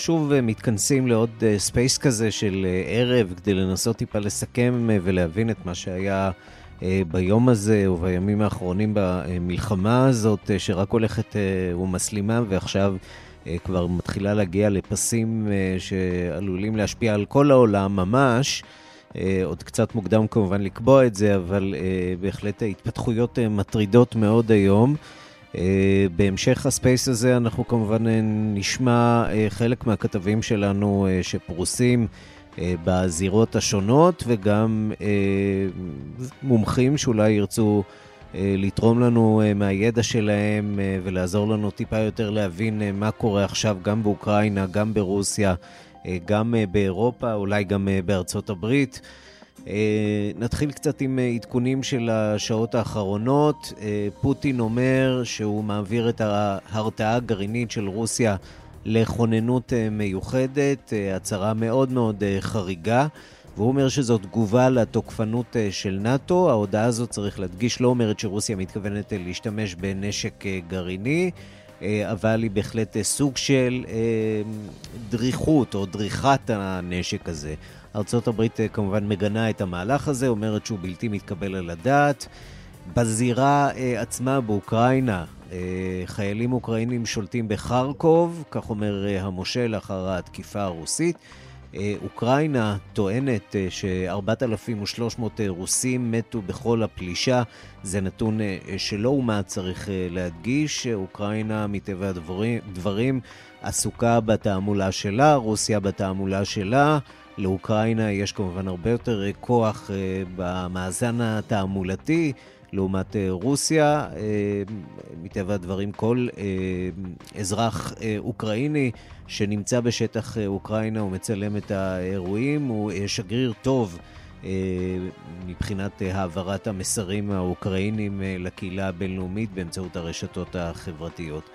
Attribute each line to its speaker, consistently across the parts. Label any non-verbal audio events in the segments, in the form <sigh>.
Speaker 1: שוב אה, מתכנסים לעוד space אה, כזה של אה, ערב כדי לנסות טיפה לסכם ולהבין את מה שהיה ביום הזה ובימים האחרונים במלחמה הזאת, שרק הולכת ומסלימה ועכשיו כבר מתחילה להגיע לפסים שעלולים להשפיע על כל העולם ממש. עוד קצת מוקדם כמובן לקבוע את זה, אבל בהחלט התפתחויות מטרידות מאוד היום. אה, בהמשך הספייס הזה אנחנו כמובן אה, נשמע אה, חלק מהכתבים שלנו שפרוסים בזירות השונות וגם מומחים שאולי ירצו לתרום לנו מהידע שלהם ולעזור לנו טיפה יותר להבין מה קורה עכשיו גם באוקראינה, גם ברוסיה, גם באירופה, אולי גם בארצות הברית. אה, נתחיל קצת עם אה, עדכונים של השעות האחרונות. אה, פוטין אומר שהוא מעביר את ההרתעה הגרעינית של רוסיה לכוננות מיוחדת, הצהרה מאוד מאוד חריגה, והוא אומר שזו תגובה לתוקפנות של נאט"ו. ההודעה הזאת, צריך להדגיש, לא אומרת שרוסיה מתכוונת להשתמש בנשק גרעיני. אבל היא בהחלט סוג של דריכות או דריכת הנשק הזה. הברית אה, כמובן מגנה את המהלך הזה, אומרת שהוא בלתי מתקבל על הדעת. בזירה אה, עצמה באוקראינה, אה, חיילים אוקראינים שולטים בחרקוב, כך אומר המושל אחר התקיפה הרוסית. אוקראינה טוענת ש-4,300 רוסים מתו בכל הפלישה. זה נתון שלא אומת צריך להדגיש. אוקראינה, מטבע הדברים, עסוקה בתעמולה שלה, רוסיה בתעמולה שלה. לאוקראינה יש כמובן הרבה יותר אה, כוח אה, במאזן התעמולתי. לעומת אה, רוסיה, מטבע הדברים כל אזרח אוקראיני שנמצא בשטח אוקראינה ומצלם את האירועים הוא שגריר טוב מבחינת העברת המסרים האוקראינים לקהילה הבינלאומית באמצעות הרשתות החברתיות.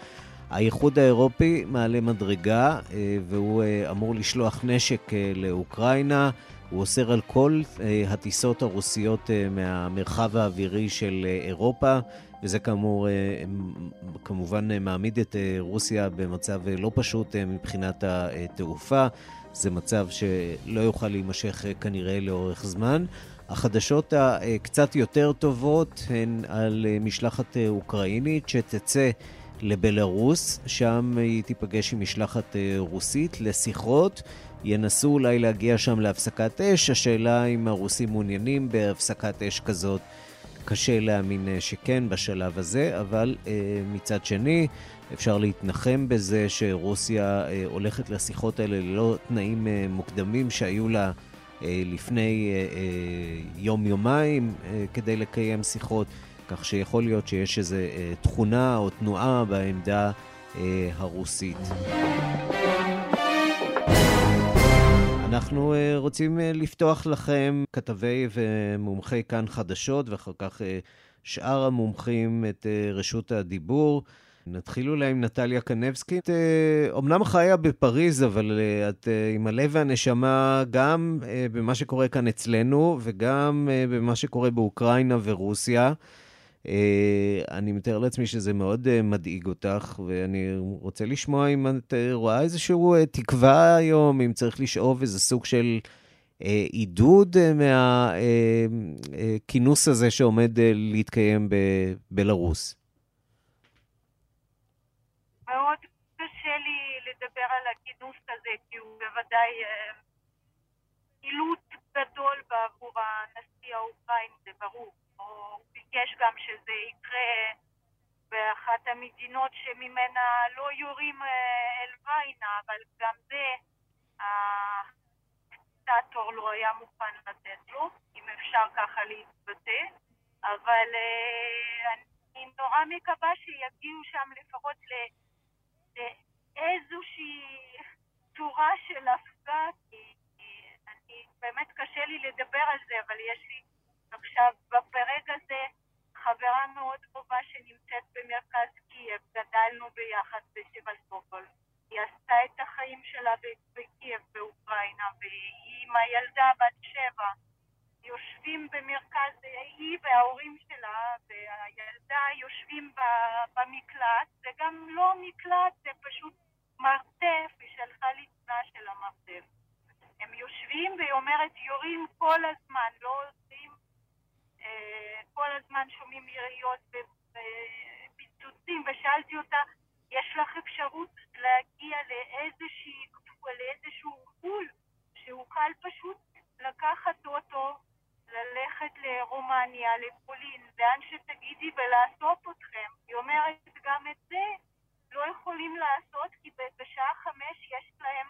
Speaker 1: האיחוד האירופי מעלה מדרגה אה, והוא אה, אמור לשלוח נשק אה, לאוקראינה. הוא אוסר על כל הטיסות הרוסיות מהמרחב האווירי של אירופה, וזה כאמור, כמובן מעמיד את רוסיה במצב לא פשוט מבחינת התעופה. זה מצב שלא יוכל להימשך כנראה לאורך זמן. החדשות הקצת יותר טובות הן על משלחת אוקראינית שתצא לבלארוס, שם היא תיפגש עם משלחת אה, רוסית לשיחות. ינסו אולי להגיע שם להפסקת אש, השאלה אם הרוסים מעוניינים בהפסקת אש כזאת. קשה להאמין אה, שכן בשלב הזה, אבל אה, מצד שני, אפשר להתנחם בזה שרוסיה הולכת לשיחות האלה ללא תנאים מוקדמים שהיו לה לפני יום-יומיים כדי לקיים שיחות. כך שיכול להיות שיש איזו אה, תכונה או תנועה בעמדה אה, הרוסית. אנחנו אה, רוצים לפתוח לכם, כתבי ומומחי כאן חדשות, ואחר כך שאר המומחים, את רשות הדיבור. נתחיל אולי עם נטליה קנבסקי. את אומנם חיה בפריז, אבל את עם הלב והנשמה גם במה שקורה כאן אצלנו, וגם במה שקורה באוקראינה ורוסיה. אה, אני מתאר לעצמי שזה מאוד אה, מדאיג אותך, ואני רוצה לשמוע אם את אה, רואה איזושהי תקווה היום, אם צריך לשאוב איזה סוג של עידוד מהכינוס הזה שעומד להתקיים בבלארוס.
Speaker 2: מאוד בוודאי אילוץ גדול בעבור הנשיא האוקראיני, זה ברור. ביקש גם שזה יקרה באחת המדינות שממנה לא יורים אה, אל ויינה, אבל גם זה הדיקטטור לא היה מוכן לתת לו, אם אפשר ככה להתבטא, אבל אה, אני נורא מקווה שיגיעו שם לפחות לאיזושהי צורה של הפגה, כי אני באמת קשה לי לדבר על זה, אבל יש לי עכשיו, ברגע זה, חברה מאוד טובה שנמצאת במרכז קייב, גדלנו ביחד בסבסטופול. היא עשתה את החיים שלה בקייב באוקראינה, והיא עם הילדה בת שבע. יושבים במרכז, היא וההורים שלה והילדה יושבים במקלט, זה גם לא מקלט, זה פשוט מרתף, היא שלחה לי תנועה של המרתף. הם יושבים והיא אומרת, יורים כל הזמן, לא כל הזמן שומעים יריות ופיצוצים, ושאלתי אותה, יש לך אפשרות להגיע לאיזושהי, לאיזשהו גבול שאוכל פשוט לקחת אותו, ללכת לרומניה, לפולין, לאן שתגידי ולאסוף אתכם. היא אומרת, גם את זה לא יכולים לעשות כי בשעה חמש יש להם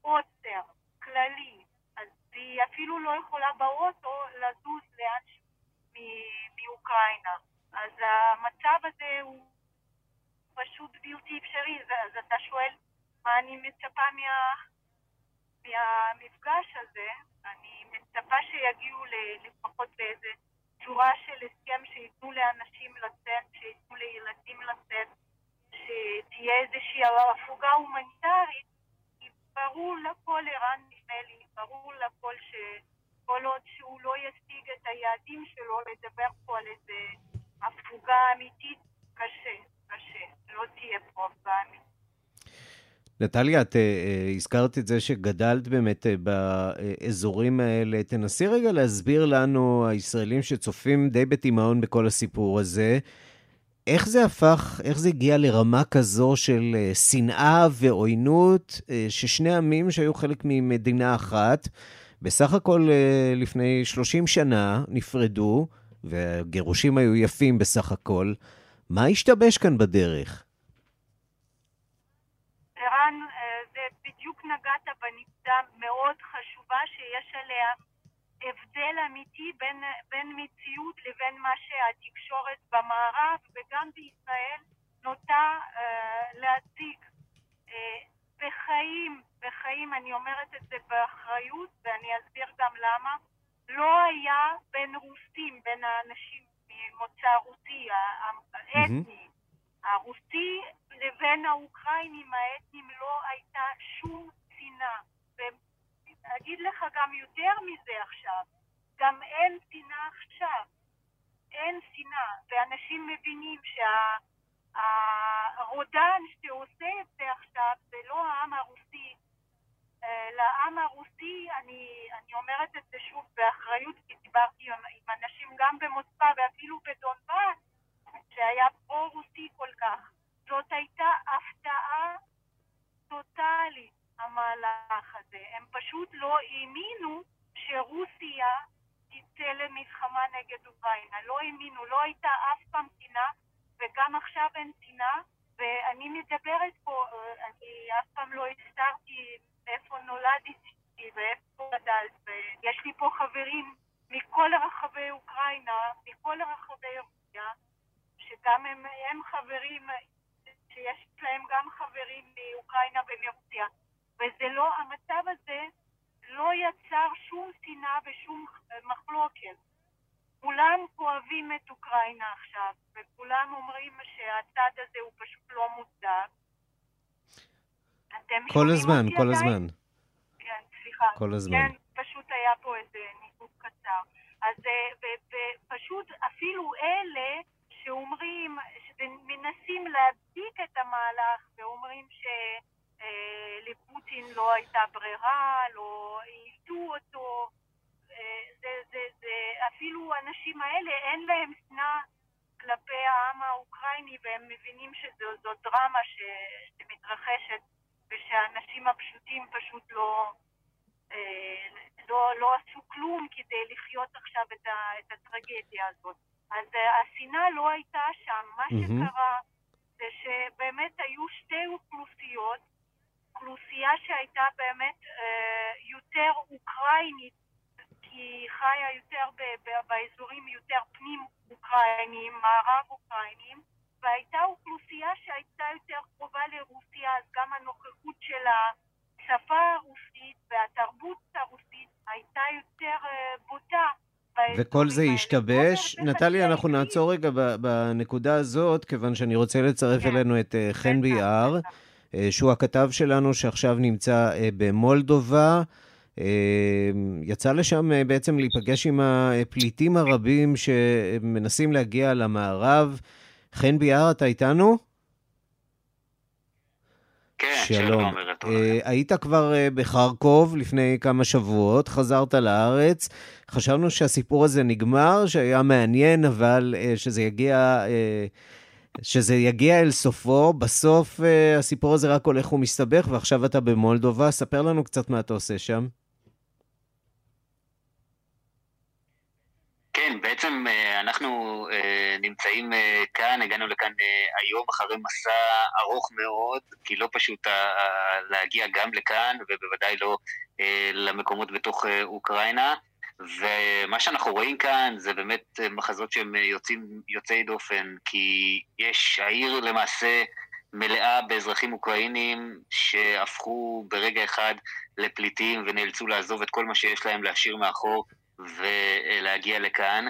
Speaker 2: עוצר כללי. אז היא אפילו לא יכולה באוטו לזוז לאן מאוקראינה. אז המצב הזה הוא פשוט בלתי אפשרי, אז אתה שואל מה אני מצפה מה... מהמפגש הזה, אני מצפה שיגיעו לפחות לאיזה צורה של הסכם שייתנו לאנשים לצאת, שייתנו לילדים לצאת, שתהיה איזושהי הפוגה הומניטרית, כי ברור לכל ערן נדמה לי, ברור לכל שכל עוד שהוא לא ישיג את היעדים שלו, לדבר פה על איזה הפוגה אמיתית, קשה, קשה. לא תהיה פה הפוגה אמיתית.
Speaker 1: נטליה, את uh, הזכרת את זה שגדלת באמת uh, באזורים האלה. תנסי רגע להסביר לנו, הישראלים שצופים די בתימהון בכל הסיפור הזה, איך זה הפך, איך זה הגיע לרמה כזו של שנאה ועוינות, ששני עמים שהיו חלק ממדינה אחת, בסך הכל לפני 30 שנה נפרדו, והגירושים היו יפים בסך הכל. מה השתבש כאן בדרך?
Speaker 2: בנקודה מאוד חשובה שיש עליה הבדל אמיתי בין, בין מציאות לבין מה שהתקשורת במערב וגם בישראל נוטה אה, להציג. אה, בחיים, בחיים, אני אומרת את זה באחריות ואני אסביר גם למה, לא היה בין רוסים, בין האנשים ממוצא רוסי, האתני, mm-hmm. הרוסי לבין האוקראינים האתנים לא הייתה שום שנאה. ואגיד לך גם יותר מזה עכשיו, גם אין שנאה עכשיו. אין שנאה, ואנשים מבינים שהרודן שה, שעושה את זה עכשיו זה לא העם הרוסי. אה, לעם הרוסי, אני, אני אומרת את זה שוב באחריות, כי דיברתי עם, עם אנשים גם במוסקבה ואפילו בדונבאס, שהיה פרו-רוסי כל כך. זאת הייתה הפתעה טוטאלית. המהלך הזה. הם פשוט לא האמינו שרוסיה תצא למלחמה נגד אוקראינה. לא האמינו, לא הייתה אף פעם טינה, וגם עכשיו אין טינה. ואני מדברת פה, אני אף פעם לא הסתרתי איפה נולדתי ואיפה גדלת, ויש לי פה חברים מכל רחבי אוקראינה, מכל רחבי רוסיה, שגם הם, הם חברים, שיש להם גם חברים מאוקראינה ומרוסיה. וזה לא, המצב הזה לא יצר שום שנאה ושום מחלוקת. כולם כואבים את אוקראינה עכשיו, וכולם אומרים שהצד הזה הוא פשוט לא מוצדק.
Speaker 1: כל הזמן, כל הזמן.
Speaker 2: כן, סליחה.
Speaker 1: כל הזמן.
Speaker 2: כן, פשוט היה פה איזה ניתוק קצר. אז אה, ופשוט אפילו אלה שאומרים, שמנסים להדביק את המהלך ואומרים ש... אה, לפוטין לא הייתה ברירה, לא אילתו אותו. אה, זה, זה, זה, אפילו האנשים האלה אין להם שנאה כלפי העם האוקראיני והם מבינים שזו דרמה ש, שמתרחשת ושהאנשים הפשוטים פשוט לא, אה, לא, לא עשו כלום כדי לחיות עכשיו את, ה, את הטרגדיה הזאת. אז השנאה לא הייתה שם. מה mm-hmm. שקרה זה שבאמת היו שתי אוכלוסיות אוכלוסייה שהייתה באמת אה, יותר אוקראינית, כי היא חיה יותר באזורים יותר פנים אוקראיניים, מערב אוקראיניים, והייתה אוכלוסייה שהייתה יותר קרובה לרוסיה, אז גם הנוכחות של השפה הרוסית והתרבות הרוסית הייתה יותר בוטה.
Speaker 1: וכל זה השתבש. נטלי, אנחנו נעצור רגע בנקודה הזאת, כיוון שאני רוצה לצרף כן. אלינו את חן ביאר, שהוא הכתב שלנו שעכשיו נמצא במולדובה. יצא לשם בעצם להיפגש עם הפליטים הרבים שמנסים להגיע למערב. חן ביאר, אתה איתנו?
Speaker 3: כן, שלום.
Speaker 1: שלום uh, היית כבר בחרקוב לפני כמה שבועות, חזרת לארץ. חשבנו שהסיפור הזה נגמר, שהיה מעניין, אבל שזה יגיע... Uh, שזה יגיע אל סופו, בסוף uh, הסיפור הזה רק הולך ומסתבך, ועכשיו אתה במולדובה. ספר לנו קצת מה אתה עושה שם.
Speaker 3: כן, בעצם אה, אנחנו אה, נמצאים אה, כאן, הגענו לכאן היום אחרי מסע ארוך מאוד, כי לא פשוט להגיע גם לכאן, ובוודאי לא למקומות בתוך אוקראינה. ומה שאנחנו רואים כאן זה באמת מחזות שהם יוצאים, יוצאי דופן, כי יש, העיר למעשה מלאה באזרחים אוקראינים שהפכו ברגע אחד לפליטים ונאלצו לעזוב את כל מה שיש להם להשאיר מאחור ולהגיע לכאן.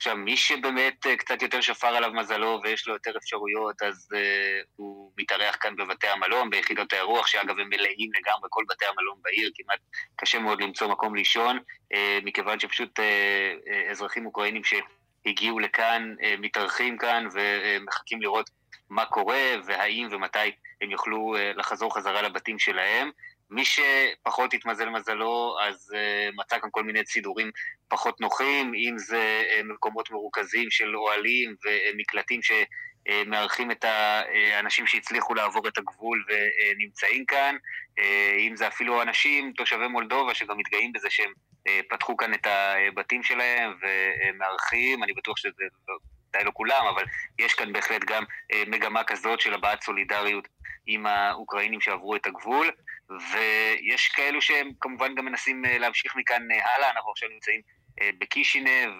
Speaker 3: עכשיו, מי שבאמת אה, קצת יותר שפר עליו מזלו ויש לו יותר אפשרויות, אז uh, הוא מתארח כאן בבתי המלון, ביחידות האירוח, שאגב הם מלאים לגמרי, כל בתי המלון בעיר, כמעט קשה מאוד למצוא מקום לישון, uh, מכיוון שפשוט uh, uh, אזרחים אוקראינים שהגיעו לכאן, uh, מתארחים כאן ומחכים לראות מה קורה והאם ומתי הם יוכלו uh, לחזור חזרה לבתים שלהם. מי שפחות התמזל מזלו, אז uh, מצא כאן כל מיני סידורים פחות נוחים, אם זה uh, מקומות מרוכזים של אוהלים ומקלטים שמארחים את האנשים שהצליחו לעבור את הגבול ונמצאים כאן, uh, אם זה אפילו אנשים, תושבי מולדובה, שגם מתגאים בזה שהם פתחו כאן את הבתים שלהם ומארחים, אני בטוח שזה די לא כולם, אבל יש כאן בהחלט גם מגמה כזאת של הבעת סולידריות עם האוקראינים שעברו את הגבול. ויש כאלו שהם כמובן גם מנסים אה, להמשיך מכאן אה, הלאה, אנחנו עכשיו נמצאים אה, בקישינב,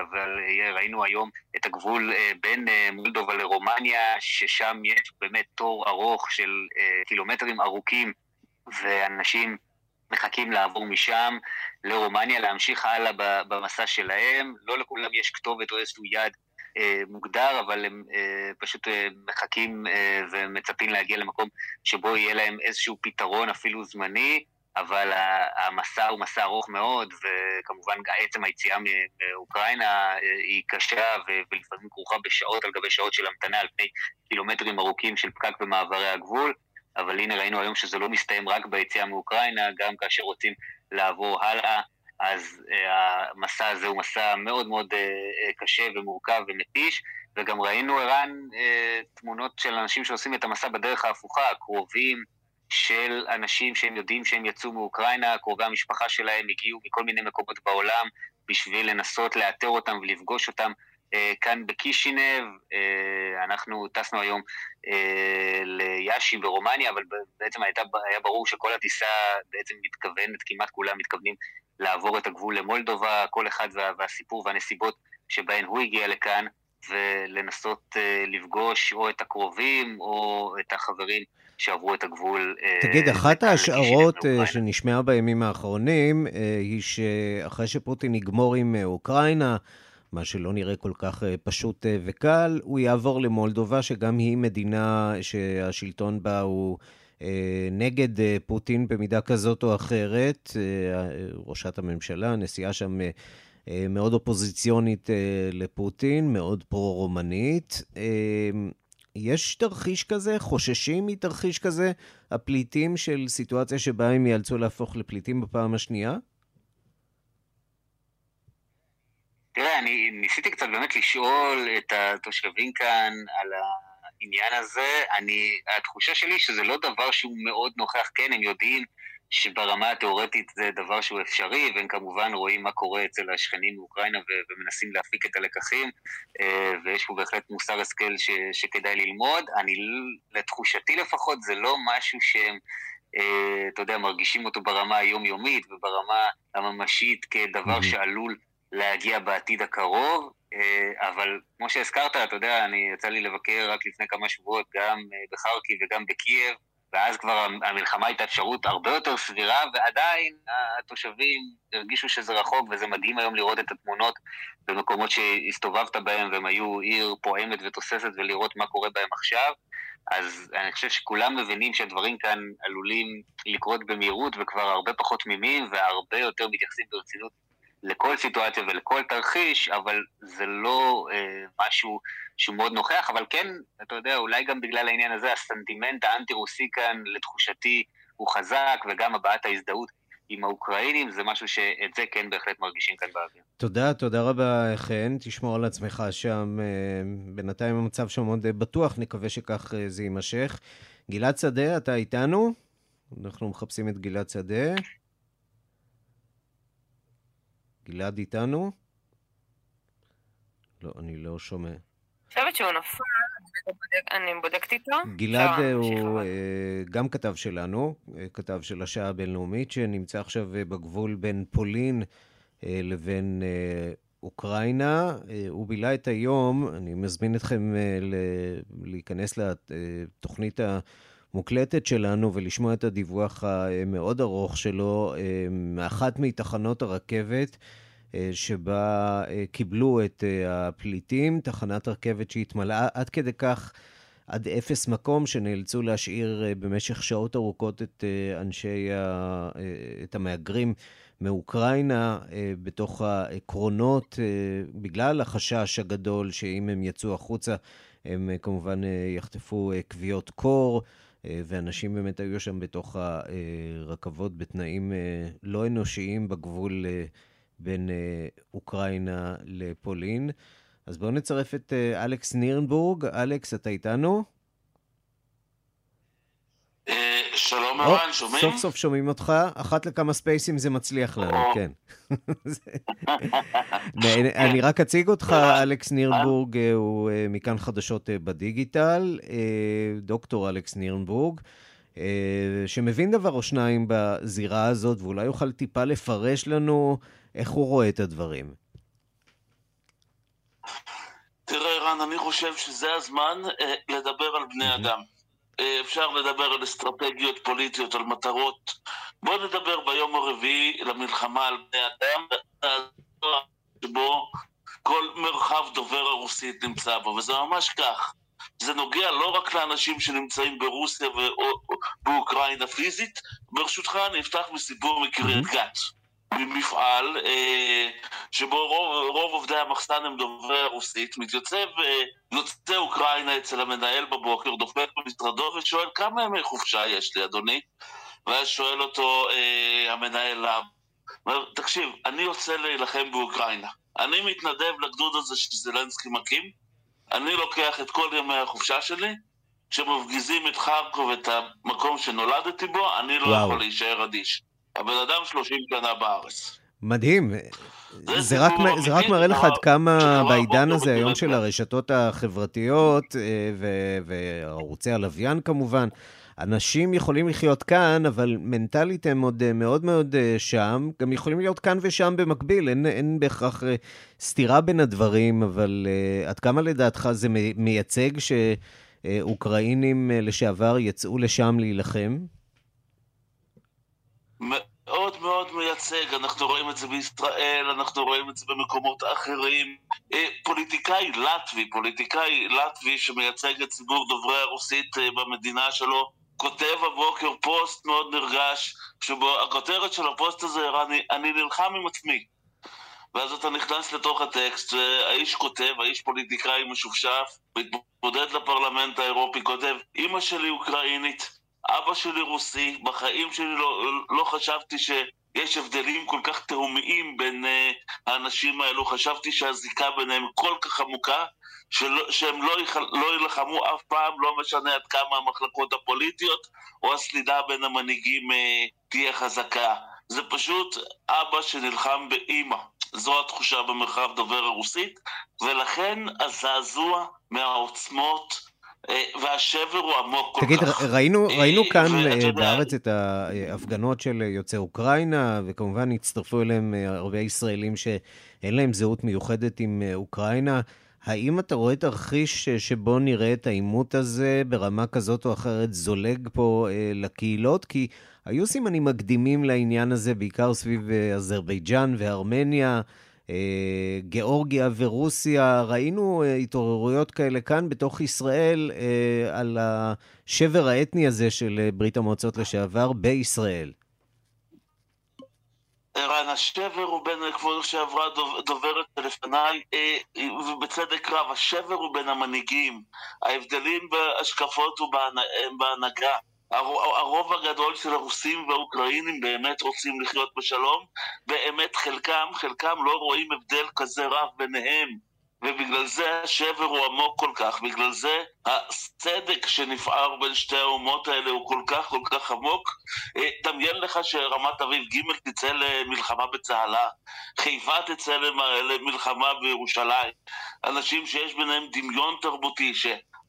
Speaker 3: אבל ראינו היום את הגבול בין מולדובה לרומניה, ששם יש באמת תור ארוך של קילומטרים ארוכים, ואנשים מחכים לעבור משם לרומניה, להמשיך הלאה במסע שלהם. לא לכולם יש כתובת או איזשהו אה, מוגדר, אבל הם אה, פשוט אה, מחכים ומצפים להגיע למקום שבו יהיה להם איזשהו פתרון אפילו זמני, אבל המסע הוא מסע ארוך מאוד, וכמובן עצם היציאה מאוקראינה היא קשה ולפעמים כרוכה בשעות על גבי שעות של המתנה על פני קילומטרים ארוכים של פקק במעברי הגבול. אבל הנה ראינו היום שזה לא מסתיים רק ביציאה מאוקראינה, גם כאשר רוצים לעבור הלאה אז אה, המסע הזה הוא מסע מאוד מאוד אה, אה, קשה ומורכב ומתיש, וגם ראינו, ערן, תמונות של אנשים שעושים את המסע בדרך ההפוכה, קרובים של אנשים שהם יודעים שהם יצאו מאוקראינה, קרובי המשפחה שלהם הגיעו מכל מיני מקומות בעולם בשביל לנסות לאתר אותם ולפגוש אותם כאן בקישינב, אנחנו טסנו היום ליאשי ברומניה, אבל בעצם הייתה, היה ברור שכל הטיסה בעצם מתכוונת, כמעט כולם מתכוונים לעבור את הגבול למולדובה, כל אחד וה, והסיפור והנסיבות שבהן הוא הגיע לכאן, ולנסות לפגוש או את הקרובים או את החברים שעברו את הגבול.
Speaker 1: תגיד, אחת ההשערות שנשמעה בימים האחרונים היא שאחרי שפוטין יגמור עם אוקראינה, מה שלא נראה כל כך uh, פשוט uh, וקל, הוא יעבור למולדובה, שגם היא מדינה שהשלטון בה הוא... אה, נגד אה, פוטין במידה כזאת או אחרת. אה, ראשת הממשלה, הנשיאה שם מאוד אופוזיציונית לפוטין, מאוד פרו-רומנית. יש תרחיש כזה? חוששים מתרחיש כזה, הפליטים של סיטואציה שבה הם ייאלצו להפוך לפליטים בפעם השנייה?
Speaker 3: תראה, אני ניסיתי קצת באמת לשאול את התושבים כאן על. העניין הזה, אני, התחושה שלי שזה לא דבר שהוא מאוד נוכח, כן, הם יודעים שברמה התיאורטית זה דבר שהוא אפשרי, והם כמובן רואים מה קורה אצל השכנים מאוקראינה ו- ומנסים להפיק את הלקחים, אה, ויש פה בהחלט מוסר השכל ש- שכדאי ללמוד. אני, לתחושתי לפחות, זה לא משהו שהם... אה, אתה יודע, מרגישים אותו ברמה היומיומית וברמה הממשית כדבר שעלול להגיע בעתיד הקרוב, אה, אבל כמו שהזכרת, אתה יודע, אני יצא לי לבקר רק לפני כמה שבועות גם אה, בחרקי וגם בקייב, ואז כבר המלחמה הייתה אפשרות הרבה יותר סבירה, ועדיין התושבים הרגישו שזה רחוק, וזה מדהים היום לראות את התמונות במקומות שהסתובבת בהם, והם היו עיר פועמת ותוססת, ולראות מה קורה בהם עכשיו. אז אני חושב שכולם מבינים שהדברים כאן עלולים לקרות במהירות וכבר הרבה פחות תמימים והרבה יותר מתייחסים ברצינות לכל סיטואציה ולכל תרחיש, אבל זה לא אה, משהו שהוא מאוד נוכח, אבל כן, אתה יודע, אולי גם בגלל העניין הזה, הסנטימנט האנטי-רוסי כאן, לתחושתי, הוא חזק, וגם הבעת ההזדהות עם האוקראינים, זה משהו שאת זה כן בהחלט מרגישים כאן באוויר.
Speaker 1: תודה, תודה רבה, חן. תשמור על עצמך שם. אה, בינתיים המצב שם מאוד בטוח, נקווה שכך אה, זה יימשך. גלעד שדה, אתה איתנו? אנחנו מחפשים את גלעד שדה. גלעד איתנו? לא, אני לא שומע. אני
Speaker 4: חושבת שהוא נפל, אני בודקת איתו.
Speaker 1: גלעד הוא אה, גם כתב שלנו, אה, כתב של השעה הבינלאומית, שנמצא עכשיו אה, בגבול בין פולין לבין אוקראינה. הוא בילה את היום, אני מזמין אתכם להיכנס לתוכנית המוקלטת שלנו ולשמוע את הדיווח המאוד ארוך שלו מאחת מתחנות הרכבת. שבה קיבלו את הפליטים, תחנת רכבת שהתמלאה עד כדי כך עד אפס מקום, שנאלצו להשאיר אה, במשך שעות ארוכות את אה, אנשי, ה... אה, את המהגרים מאוקראינה בתוך העקרונות, בגלל החשש הגדול שאם הם יצאו החוצה, הם כמובן יחטפו כוויות קור. ואנשים באמת היו שם בתוך הרכבות בתנאים לא אנושיים בגבול בין אוקראינה לפולין. אז בואו נצרף את אלכס נירנבורג. אלכס, אתה איתנו?
Speaker 5: אה, שלום ערן, שומעים?
Speaker 1: סוף סוף שומעים אותך. אחת לכמה ספייסים זה מצליח לנו, כן. <laughs> אני רק אציג אותך, אלכס נירנבורג אה, הוא מכאן חדשות בדיגיטל, דוקטור אלכס נירנבורג. שמבין דבר או שניים בזירה הזאת, ואולי יוכל טיפה לפרש לנו איך הוא רואה את הדברים.
Speaker 5: תראה, רן, אני חושב שזה הזמן אה, לדבר על בני אדם. אה, אפשר לדבר על אסטרטגיות פוליטיות, על מטרות. בואו נדבר ביום הרביעי למלחמה על בני אדם, שבו כל מרחב דובר הרוסית נמצא בו, וזה ממש כך. זה נוגע לא רק לאנשים שנמצאים ברוסיה ובאוקראינה פיזית. ברשותך, אני אפתח בסיפור מקריית גת. ממפעל אה, שבו רוב, רוב עובדי המחסן הם דוברי הרוסית, מתייצב אה, יוצא אוקראינה אצל המנהל בבוקר, דופק במשרדו ושואל כמה ימי חופשה יש לי, אדוני? ואז שואל אותו אה, המנהל, תקשיב, אני רוצה להילחם באוקראינה. אני מתנדב לגדוד הזה שזלנסקי מקים, אני לוקח את כל ימי החופשה שלי, כשמפגיזים את חרקוב, את המקום שנולדתי בו, אני לא וואו. יכול להישאר אדיש. הבן אדם 30 שנה בארץ.
Speaker 1: מדהים. זה, זה, רק, זה רק מראה לך עד כמה בעידן הזה היום של הרשתות החברתיות אה, וערוצי הלוויין כמובן, אנשים יכולים לחיות כאן, אבל מנטלית הם עוד אה, מאוד מאוד אה, שם, גם יכולים להיות כאן ושם במקביל, אין, אין בהכרח סתירה בין הדברים, אבל עד כמה לדעתך זה מייצג שאוקראינים לשעבר יצאו לשם להילחם?
Speaker 5: מאוד מאוד מייצג, אנחנו רואים את זה בישראל, אנחנו רואים את זה במקומות אחרים. אה, פוליטיקאי לטבי, פוליטיקאי לטבי שמייצג את ציבור דוברי הרוסית אה, במדינה שלו, כותב הבוקר פוסט מאוד נרגש, שבו הכותרת של הפוסט הזה, אני, אני נלחם עם עצמי. ואז אתה נכנס לתוך הטקסט, והאיש כותב, האיש פוליטיקאי משופשף, מתמודד לפרלמנט האירופי, כותב, אמא שלי אוקראינית, אבא שלי רוסי, בחיים שלי לא, לא חשבתי שיש הבדלים כל כך תהומיים בין uh, האנשים האלו, חשבתי שהזיקה ביניהם כל כך עמוקה, של, שהם לא, יח, לא יילחמו אף פעם, לא משנה עד כמה המחלקות הפוליטיות, או הסלידה בין המנהיגים uh, תהיה חזקה. זה פשוט אבא שנלחם באימא. זו התחושה במרחב דובר הרוסית, ולכן הזעזוע מהעוצמות והשבר הוא עמוק כל
Speaker 1: תגיד, כך. תגיד, ראינו, אה, ראינו כאן אה, בארץ את ההפגנות של יוצאי אוקראינה, וכמובן הצטרפו אליהם הרבה ישראלים שאין להם זהות מיוחדת עם אוקראינה. האם אתה רואה תרחיש שבו נראה את העימות הזה ברמה כזאת או אחרת זולג פה אה, לקהילות? כי היו סימנים מקדימים לעניין הזה, בעיקר סביב אה, אזרבייג'אן וארמניה, אה, גיאורגיה ורוסיה. ראינו אה, התעוררויות כאלה כאן בתוך ישראל אה, על השבר האתני הזה של אה, ברית המועצות לשעבר בישראל.
Speaker 5: ערן, השבר הוא בין, כבוד שעברה דוברת לפניי, אה, ובצדק רב, השבר הוא בין המנהיגים. ההבדלים בהשקפות ובהנהגה. הרוב הגדול של הרוסים והאוקראינים באמת רוצים לחיות בשלום, באמת חלקם, חלקם לא רואים הבדל כזה רב ביניהם. ובגלל זה השבר הוא עמוק כל כך, בגלל זה הסדק שנפער בין שתי האומות האלה הוא כל כך כל כך עמוק. אה, דמיין לך שרמת אביב ג' תצא למלחמה בצהלה, חיפה תצא למלחמה בירושלים. אנשים שיש ביניהם דמיון תרבותי,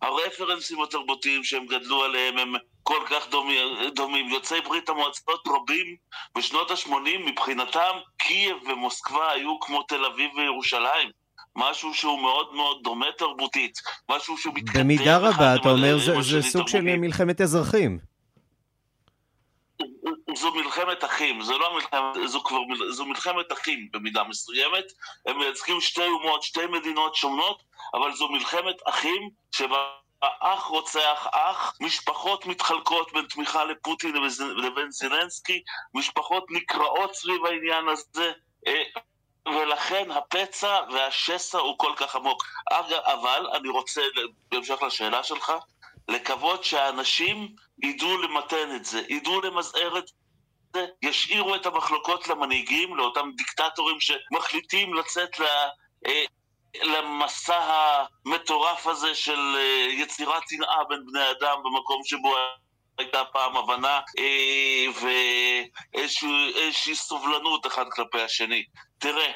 Speaker 5: שהרפרנסים התרבותיים שהם גדלו עליהם הם כל כך דומים, דומים. יוצאי ברית המועצות רבים בשנות ה-80 מבחינתם קייב ומוסקבה היו כמו תל אביב וירושלים. משהו שהוא מאוד מאוד דומה תרבותית, משהו שהוא מתכתב...
Speaker 1: במידה רבה, אתה אומר, זה, זה סוג של מלחמת אזרחים.
Speaker 5: זו מלחמת אחים, זו לא מלחמת, זו כבר, זו מלחמת אחים במידה מסוימת, הם מייצגים שתי אומות, שתי מדינות שונות, אבל זו מלחמת אחים שבה אח רוצח אח, משפחות מתחלקות בין תמיכה לפוטין לבין זילנסקי, משפחות נקרעות סביב העניין הזה, אה, ולכן הפצע והשסע הוא כל כך עמוק. אבל אני רוצה, בהמשך לשאלה שלך, לקוות שהאנשים ידעו למתן את זה, ידעו למזער את זה, ישאירו את המחלוקות למנהיגים, לאותם דיקטטורים שמחליטים לצאת ל... אה, למסע המטורף הזה של אה, יצירת שנאה בין בני אדם במקום שבו הייתה פעם הבנה אה, ואיזושהי סובלנות אחד כלפי השני. תראה,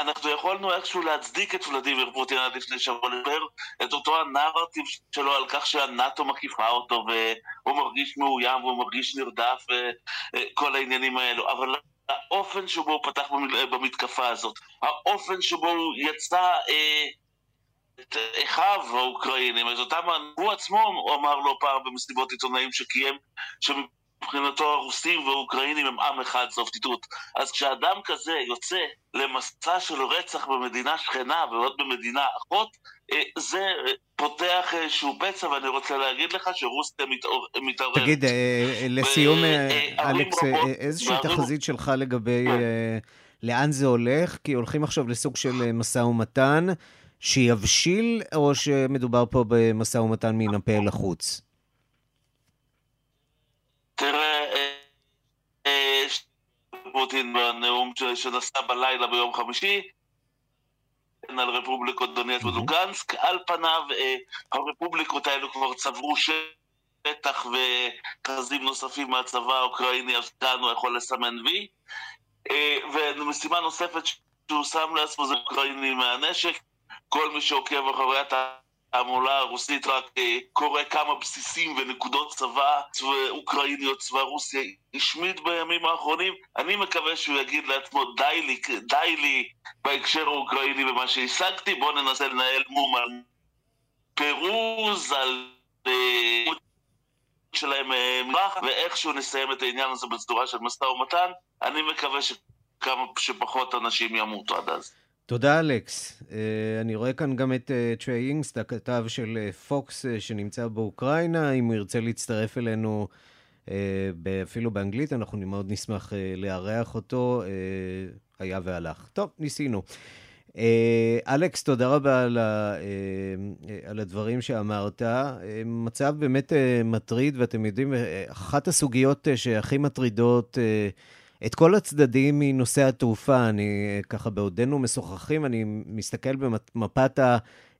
Speaker 5: אנחנו יכולנו איכשהו להצדיק את ולדימיר פוטין עד לפני שבוע לדבר את אותו הנרטיב שלו על כך שהנאטו מקיפה אותו והוא מרגיש מאוים והוא מרגיש נרדף וכל העניינים האלו, אבל האופן שבו הוא פתח במתקפה הזאת, האופן שבו הוא יצא אה, את אחיו האוקראינים, את אותם, הוא עצמו הוא אמר לא פעם במסיבות עיתונאים שקיים, מבחינתו הרוסים והאוקראינים הם עם אחד, סוף ציטוט. אז כשאדם כזה יוצא למסע של רצח במדינה שכנה ועוד במדינה אחות, אה, זה פותח איזשהו פצע, ואני רוצה להגיד לך שרוסיה מתעוררת.
Speaker 1: תגיד, אה, לסיום, אה, אלכס, איזושהי תחזית שלך לגבי כן. לאן זה הולך? כי הולכים עכשיו לסוג של משא ומתן שיבשיל, או שמדובר פה במשא ומתן מן הפה אל החוץ?
Speaker 5: תראה, אה, פוטין בנאום שנשא בלילה ביום חמישי, על רפובליקות דונייט ודוגנסק, על פניו אה, הרפובליקות האלו כבר צברו שטח וכרזים נוספים מהצבא האוקראיני, אז כאן הוא יכול לסמן וי. אה, ומשימה נוספת שהוא שם לעצמו זה אוקראיני מהנשק. כל מי שעוקב אחרי התעמולה הרוסית רק אה, קורא כמה בסיסים ונקודות צבא אוקראיניות, צבא רוסיה השמיד בימים האחרונים. אני מקווה שהוא יגיד לעצמו די לי, די לי בהקשר האוקראיני במה שהשגתי, בואו ננסה לנהל מום על פירוז, על... אה, שלהם אה, מרח, ואיכשהו נסיים את העניין הזה בצורה של משא ומתן. אני מקווה שכמה שפחות אנשים ימותו עד אז.
Speaker 1: תודה, אלכס. Uh, אני רואה כאן גם את uh, טריי אינגסט, הכתב של פוקס uh, uh, שנמצא באוקראינה. אם הוא ירצה להצטרף אלינו, uh, אפילו באנגלית, אנחנו מאוד נשמח uh, לארח אותו. Uh, היה והלך. טוב, ניסינו. אלכס, תודה רבה על, ה, על הדברים שאמרת. מצב באמת מטריד, ואתם יודעים, אחת הסוגיות שהכי מטרידות... את כל הצדדים מנושא התעופה. אני ככה בעודנו משוחחים, אני מסתכל במפת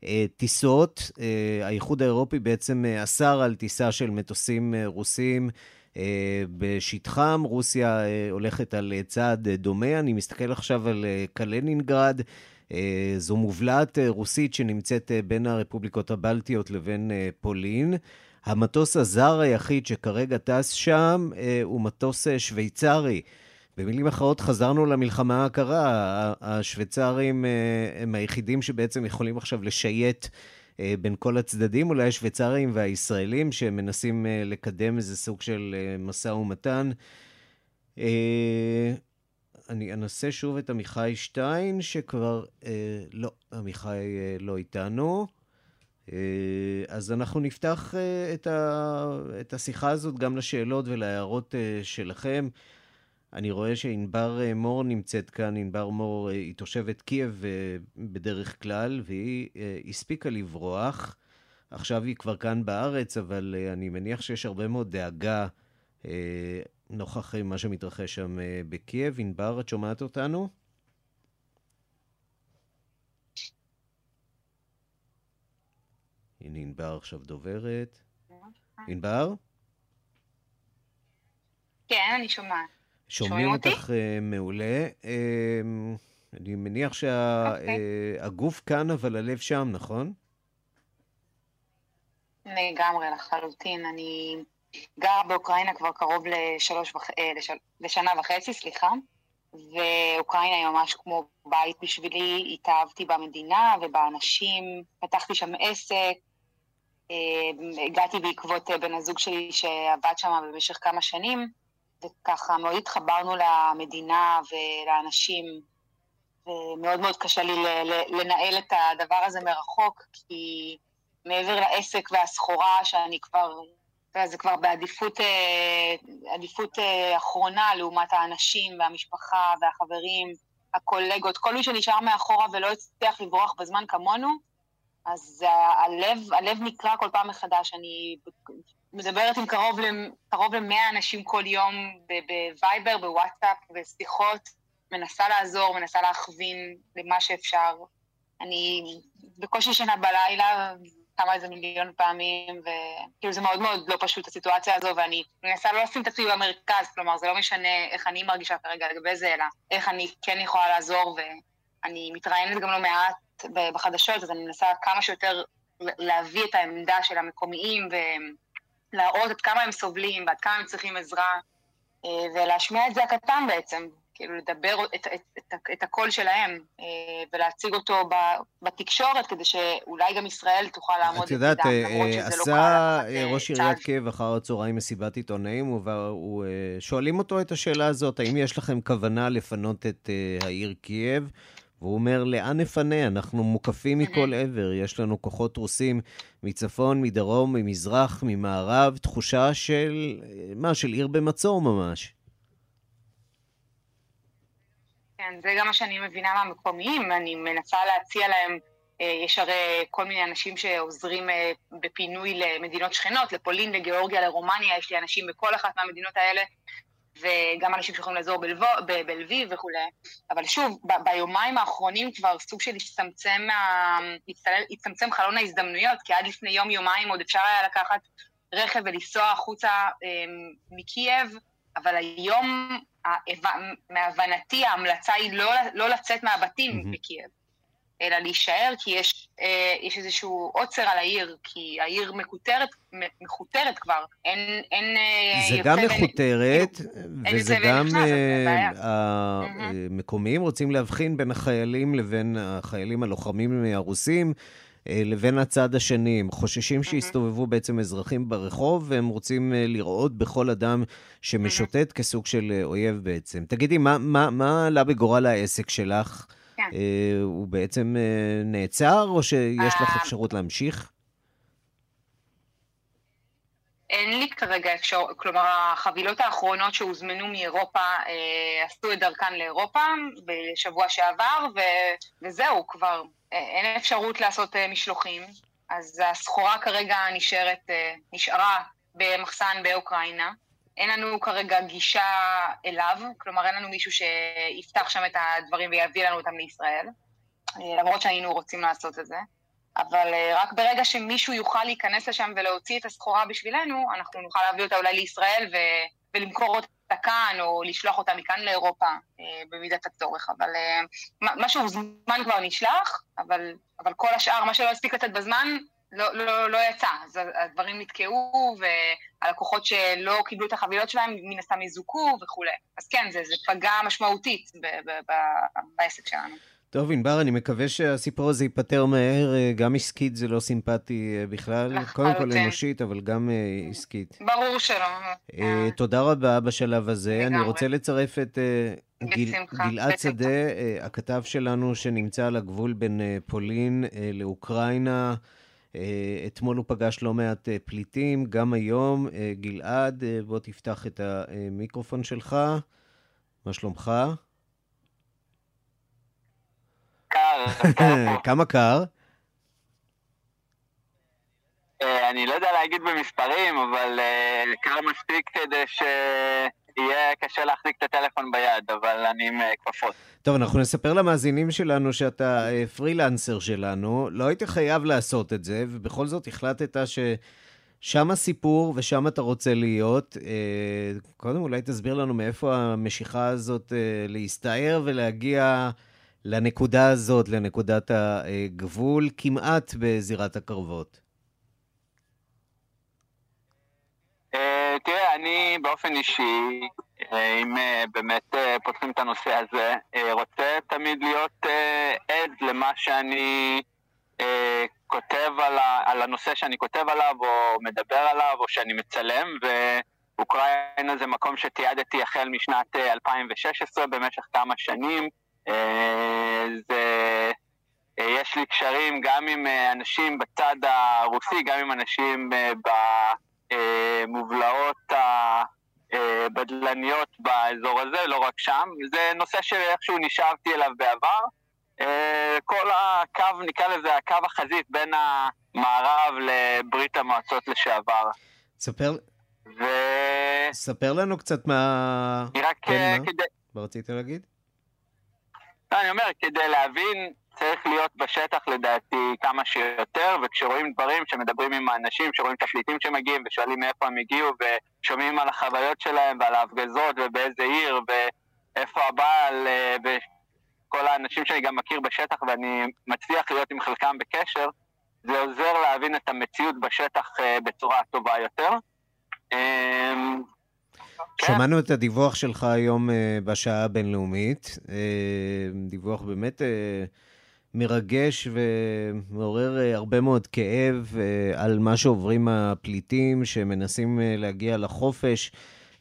Speaker 1: הטיסות. אה, האיחוד האירופי בעצם אסר על טיסה של מטוסים אה, רוסים. אה, בשטחם, רוסיה הולכת על צעד דומה. אני מסתכל עכשיו על קלינינגרד, זו מובלעת רוסית שנמצאת בין הרפובליקות הבלטיות לבין פולין. המטוס הזר היחיד שכרגע טס שם הוא מטוס שוויצרי. במילים אחרות, חזרנו למלחמה הקרה. השוויצרים הם היחידים שבעצם יכולים עכשיו לשייט בין כל הצדדים, אולי השוויצרים והישראלים שמנסים לקדם איזה סוג של משא ומתן. אני אנסה שוב את עמיחי שטיין, שכבר... אה, לא, עמיחי אה, לא איתנו. אה, אז אנחנו נפתח אה, את, השיחה הזאת גם לשאלות ולהערות אה, שלכם. אני רואה שענבר אה, מור נמצאת כאן, ענבר מור אה, היא תושבת קייב אה, בדרך כלל, והיא הספיקה לברוח. עכשיו היא כבר כאן בארץ, אבל אני מניח שיש הרבה מאוד דאגה נוכח מה שמתרחש שם בקייב. ענבר, את שומעת אותנו? הנה ענבר עכשיו דוברת. ענבר?
Speaker 6: כן, אני שומעת.
Speaker 1: שומעים אותך uh, מעולה. Uh, אני מניח שהגוף okay. uh, כאן, אבל הלב שם, נכון?
Speaker 6: לגמרי, לחלוטין. אני גרה באוקראינה כבר קרוב לשלוש וח... אה. לשנה וחצי, סליחה, ואוקראינה היא ממש כמו בית בשבילי, התאהבתי במדינה ובאנשים, פתחתי שם עסק, אה, הגעתי בעקבות אה, בן הזוג שלי שעבד שם במשך כמה שנים, וככה מאוד התחברנו למדינה ולאנשים, ומאוד מאוד קשה לי לנהל את הדבר הזה מרחוק, כי מעבר לעסק והסחורה שאני כבר זה כבר בעדיפות אה, עדיפות אה, אחרונה לעומת האנשים והמשפחה והחברים, הקולגות, כל מי שנשאר מאחורה ולא הצליח לברוח בזמן כמונו, אז הלב, הלב נקרע כל פעם מחדש. אני מדברת עם קרוב, קרוב ל-100 אנשים כל יום בווייבר, בוואטסאפ, בשיחות, מנסה לעזור, מנסה להכווין למה שאפשר. אני בקושי ישנה בלילה, כמה איזה מיליון פעמים, וכאילו זה מאוד מאוד לא פשוט הסיטואציה הזו, ואני מנסה לא לשים את עצמי במרכז, כלומר זה לא משנה איך אני מרגישה כרגע לגבי זה, אלא איך אני כן יכולה לעזור, ואני מתראיינת גם לא מעט בחדשות, אז אני מנסה כמה שיותר להביא את העמדה של המקומיים, ולהראות עד כמה הם סובלים ועד כמה הם צריכים עזרה, אה, ולהשמיע את זעקתם בעצם, כאילו לדבר את, את, את, את הקול שלהם אה, ולהציג אותו בתקשורת, כדי שאולי גם ישראל תוכל לעמוד
Speaker 1: את יודעת, אה, עשה לא ראש עיריית קייב אחר הצהריים מסיבת עיתונאים, ושואלים אותו את השאלה הזאת, האם יש לכם כוונה לפנות את העיר קייב? והוא אומר, לאן נפנה? אנחנו מוקפים מכל עבר, יש לנו כוחות רוסים מצפון, מדרום, ממזרח, ממערב, תחושה של, מה, של עיר במצור ממש.
Speaker 6: כן, זה גם מה שאני מבינה מהמקומיים, אני מנסה להציע להם, אה, יש הרי כל מיני אנשים שעוזרים אה, בפינוי למדינות שכנות, לפולין, לגיאורגיה, לרומניה, יש לי אנשים בכל אחת מהמדינות האלה, וגם אנשים שיכולים לעזור בלביב וכולי. אבל שוב, ב- ביומיים האחרונים כבר סוג של הצטמצם, הצטמצם חלון ההזדמנויות, כי עד לפני יום-יומיים עוד אפשר היה לקחת רכב ולנסוע החוצה אה, מקייב, אבל היום מהבנתי ההמלצה היא לא, לא לצאת מהבתים mm-hmm. בקייב, אלא להישאר, כי יש, אה, יש איזשהו עוצר על העיר, כי העיר מקוטרת, מכותרת כבר, אין... אין
Speaker 1: אה, זה גם מכותרת, בין, וזה גם... אה, המקומיים רוצים להבחין בין החיילים לבין החיילים הלוחמים הרוסים. אה, לבין הצד השני. הם חוששים שיסתובבו בעצם אזרחים ברחוב, והם רוצים אה, לראות בכל אדם שמשוטט כסוג של אה, אויב בעצם. תגידי, מה, מה, מה עלה בגורל העסק שלך? כן. הוא בעצם נעצר, או שיש לך אפשרות להמשיך?
Speaker 6: אין לי כרגע אפשר, כלומר החבילות האחרונות שהוזמנו מאירופה אה, עשו את דרכן לאירופה בשבוע שעבר, ו, וזהו, כבר אין אפשרות לעשות אה, משלוחים, אז הסחורה כרגע נשארת, אה, נשארה במחסן באוקראינה. אין לנו כרגע גישה אליו, כלומר אין לנו מישהו שיפתח שם את הדברים ויביא לנו אותם לישראל, אה, למרות שהיינו רוצים לעשות את זה. אבל רק ברגע שמישהו יוכל להיכנס לשם ולהוציא את הסחורה בשבילנו, אנחנו נוכל להביא אותה אולי לישראל ו- ולמכור אותה כאן, או לשלוח אותה מכאן לאירופה אה, במידת הצורך. אבל אה, מה שהוזמן כבר נשלח, אבל, אבל כל השאר, מה שלא הספיק לצאת בזמן, לא, לא, לא יצא, אז הדברים נתקעו, והלקוחות שלא קיבלו את החבילות שלהם, מן הסתם יזוכו וכולי. אז כן, זה, זה פגע משמעותית ב, ב, ב, בעסק שלנו.
Speaker 1: טוב, ענבר, אני מקווה שהסיפור הזה ייפתר מהר. אה, גם עסקית זה לא סימפטי אה, בכלל. קודם כל אנושית, אבל גם אה, עסקית.
Speaker 6: ברור שלא.
Speaker 1: תודה רבה בשלב הזה. אני רוצה לצרף את גיל, גלעד שדה, הכתב שלנו שנמצא על הגבול בין פולין לאוקראינה. אתמול הוא פגש לא מעט פליטים, גם היום. גלעד, בוא תפתח את המיקרופון שלך. מה שלומך?
Speaker 7: קר, <laughs>
Speaker 1: כמה קר?
Speaker 7: אה, אני לא יודע להגיד במספרים, אבל אה, קר מספיק כדי שיהיה קשה להחזיק את הטלפון ביד, אבל אני עם אה, כפפות.
Speaker 1: טוב, אנחנו נספר למאזינים שלנו שאתה פרילנסר שלנו, לא היית חייב לעשות את זה, ובכל זאת החלטת ש... שם הסיפור ושם אתה רוצה להיות. קודם אולי תסביר לנו מאיפה המשיכה הזאת להסתער ולהגיע לנקודה הזאת, לנקודת הגבול, כמעט בזירת הקרבות?
Speaker 7: אה, תראה, אני באופן אישי, אה, אם אה, באמת פותחים את הנושא הזה, רוצה תמיד להיות עד למה שאני כותב על הנושא שאני כותב עליו, או מדבר עליו, או שאני מצלם, ואוקראינה זה מקום שתיעדתי החל משנת 2016 במשך כמה שנים. אה, זה, אה, יש לי קשרים גם עם אה, אנשים בצד הרוסי, גם עם אנשים במובלעות הבדלניות באזור הזה, לא רק שם. זה נושא שאיכשהו נשאבתי אליו בעבר. כל הקו, נקרא לזה הקו החזית בין המערב לברית המועצות לשעבר.
Speaker 1: ספר, ו... ספר לנו קצת מה...
Speaker 7: רק כן,
Speaker 1: כדי... מה רצית להגיד?
Speaker 7: לא, אני אומר, כדי להבין צריך להיות בשטח לדעתי כמה שיותר, וכשרואים דברים, שמדברים עם האנשים, שרואים את הפליטים שמגיעים ושואלים מאיפה הם הגיעו, ושומעים על החוויות שלהם ועל ההפגזות ובאיזה עיר, ואיפה הבעל, אה, וכל האנשים שאני גם מכיר בשטח ואני מצליח להיות עם חלקם בקשר, זה עוזר להבין את המציאות בשטח אה, בצורה טובה יותר. אמ,
Speaker 1: כן. שמענו את הדיווח שלך היום אה, בשעה הבינלאומית, דיווח באמת מרגש ומעורר הרבה מאוד כאב על מה שעוברים הפליטים שמנסים להגיע לחופש.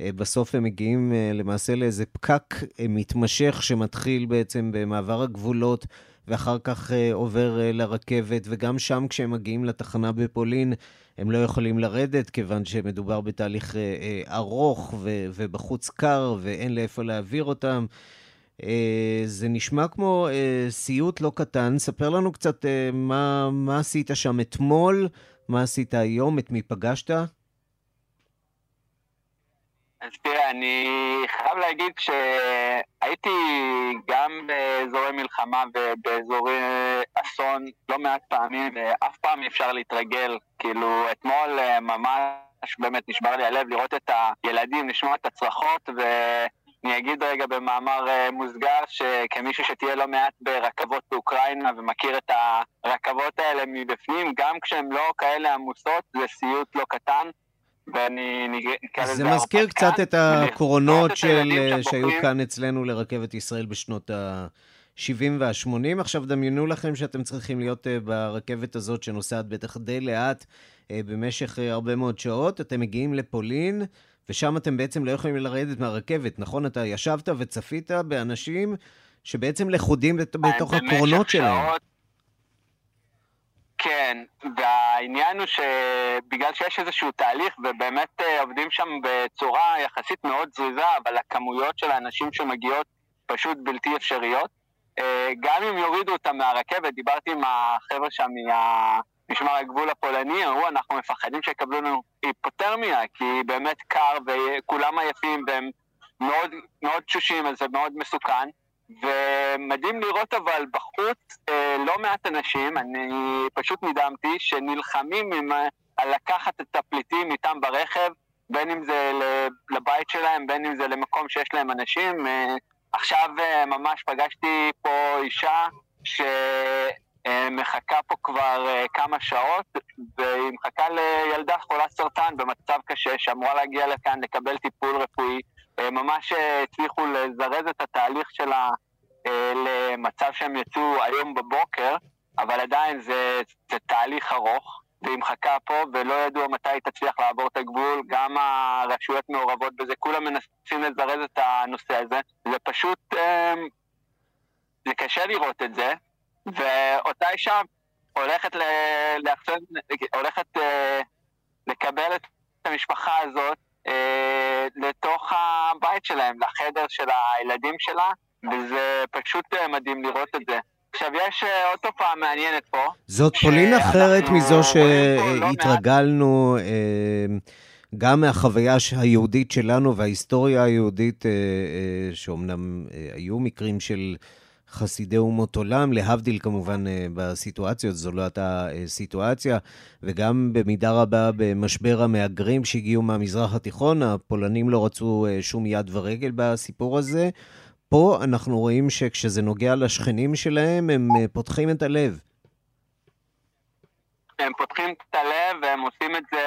Speaker 1: בסוף הם מגיעים למעשה לאיזה פקק מתמשך שמתחיל בעצם במעבר הגבולות ואחר כך עובר לרכבת, וגם שם כשהם מגיעים לתחנה בפולין, הם לא יכולים לרדת, כיוון שמדובר בתהליך אה, אה, ארוך ובחוץ קר ואין לאיפה להעביר אותם. אה, זה נשמע כמו אה, סיוט לא קטן. ספר לנו קצת אה, מה, מה עשית שם אתמול, מה עשית היום, את מי פגשת?
Speaker 7: אז תראה, אני חייב להגיד שהייתי גם באזורי מלחמה ובאזורי אסון לא מעט פעמים, ואף פעם אי אפשר להתרגל. כאילו, אתמול ממש באמת נשבר לי הלב לראות את הילדים, לשמוע את הצרחות, ואני אגיד רגע במאמר אה, מוסגר, שכמישהו שתהיה לא מעט ברכבות באוקראינה ומכיר את הרכבות האלה מבפנים, גם כשהן לא כאלה עמוסות, זה סיוט לא קטן. ואני נקרא לזה...
Speaker 1: זה מזכיר קצת את הקורונות של, שהיו כאן אצלנו לרכבת ישראל בשנות ה-70 וה-80. עכשיו דמיינו לכם שאתם צריכים להיות אה, ברכבת הזאת שנוסעת בטח די לאט אה, במשך אה, הרבה מאוד שעות. אתם מגיעים לפולין, ושם אתם בעצם לא יכולים לרדת מהרכבת, נכון? אתה ישבת וצפית באנשים שבעצם לכודים בתוך הקרונות שלהם.
Speaker 7: כן, והעניין הוא שבגלל שיש איזשהו תהליך ובאמת אה, עובדים שם בצורה יחסית מאוד זריזה, אבל הכמויות של האנשים שמגיעות פשוט בלתי אפשריות. אה, גם אם יורידו אותם מהרכבת, דיברתי עם החבר'ה שם ממשמר הגבול הפולני, אמרו, אנחנו מפחדים שיקבלו לנו היפותרמיה, כי באמת קר וכולם עייפים והם מאוד, מאוד תשושים, אז זה מאוד מסוכן. ומדהים לראות אבל בחוץ אה, לא מעט אנשים, אני פשוט נדהמתי, שנלחמים עם, על לקחת את הפליטים איתם ברכב, בין אם זה לבית שלהם, בין אם זה למקום שיש להם אנשים. אה, עכשיו אה, ממש פגשתי פה אישה ש... מחכה פה כבר כמה שעות, והיא מחכה לילדה חולת סרטן במצב קשה, שאמורה להגיע לכאן לקבל טיפול רפואי. ממש הצליחו לזרז את התהליך שלה למצב שהם יצאו היום בבוקר, אבל עדיין זה, זה תהליך ארוך. והיא מחכה פה, ולא ידוע מתי היא תצליח לעבור את הגבול, גם הרשויות מעורבות בזה, כולם מנסים לזרז את הנושא הזה. זה פשוט, זה קשה לראות את זה, ואותה אישה הולכת, ל... לאחסן, הולכת אה, לקבל את המשפחה הזאת אה, לתוך הבית שלהם, לחדר של הילדים שלה, וזה פשוט אה, מדהים לראות את זה. עכשיו, יש אה, עוד תופעה מעניינת פה.
Speaker 1: זאת פולין אחרת מזו שהתרגלנו, לא אה, גם מהחוויה היהודית שלנו וההיסטוריה היהודית, שאומנם היו מקרים של חסידי אומות עולם, להבדיל כמובן בסיטואציות, זו לא הייתה סיטואציה, וגם במידה רבה במשבר המהגרים שהגיעו מהמזרח התיכון, הפולנים לא רצו שום יד ורגל בסיפור הזה. פה אנחנו רואים שכשזה נוגע לשכנים שלהם, הם אה, פותחים את הלב.
Speaker 7: הם פותחים את הלב והם עושים את זה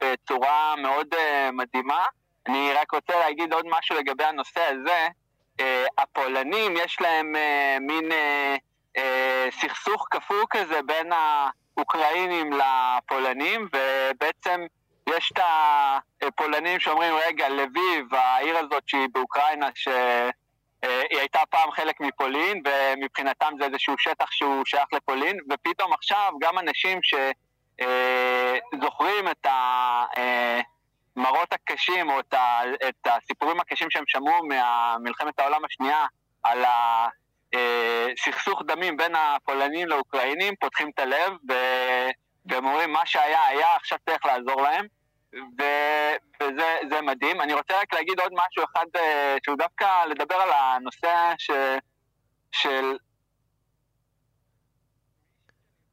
Speaker 7: בצורה מאוד מדהימה. אני רק רוצה להגיד עוד משהו לגבי הנושא הזה. Uh, הפולנים, יש להם uh, מין uh, סכסוך כפור כזה בין האוקראינים לפולנים, ובעצם יש את הפולנים שאומרים, רגע, לביב, העיר הזאת שהיא באוקראינה, ש... אה, היא הייתה פעם חלק מפולין, ומבחינתם זה איזשהו שטח שהוא שייך לפולין, ופתאום עכשיו גם אנשים שזוכרים אה, את המראות הקשים, או את הסיפורים הקשים שהם שמעו ממלחמת העולם השנייה, על הסכסוך דמים בין הפולנים לאוקראינים, פותחים את הלב, והם אומרים, מה שהיה היה, עכשיו צריך לעזור להם. ו, וזה מדהים. אני רוצה רק להגיד עוד משהו אחד, אה, שהוא דווקא לדבר על הנושא ש, של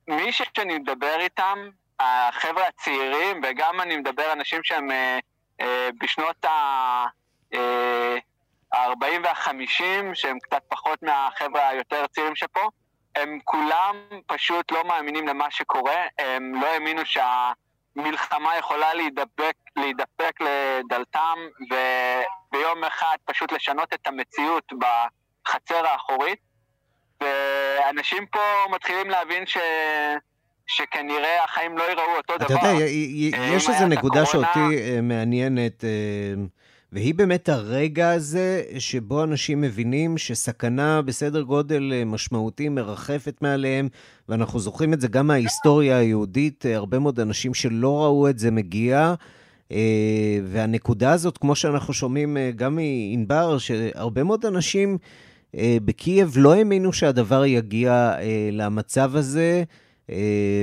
Speaker 7: מי שאני מדבר איתם, החבר'ה הצעירים, וגם אני מדבר אנשים שהם אה, אה, בשנות ה-40 אה, וה-50, שהם קצת פחות מהחבר'ה היותר צעירים שפה, הם כולם פשוט לא מאמינים למה שקורה, הם לא האמינו שה... מלחמה יכולה להידבק, להידפק לדלתם וביום אחד פשוט לשנות את המציאות בחצר האחורית. ואנשים פה מתחילים להבין ש... שכנראה החיים לא ייראו אותו
Speaker 1: אתה
Speaker 7: דבר.
Speaker 1: אתה יודע, יש איזו נקודה הקורונה... שאותי אה, מעניינת. אה, והיא באמת הרגע הזה שבו אנשים מבינים שסכנה בסדר גודל אה, משמעותי מרחפת מעליהם, ואנחנו זוכרים את זה גם מההיסטוריה היהודית, הרבה מאוד אנשים שלא ראו את זה מגיע. והנקודה הזאת, כמו שאנחנו שומעים גם מענבר, שהרבה מאוד אנשים בקייב לא האמינו שהדבר יגיע למצב הזה.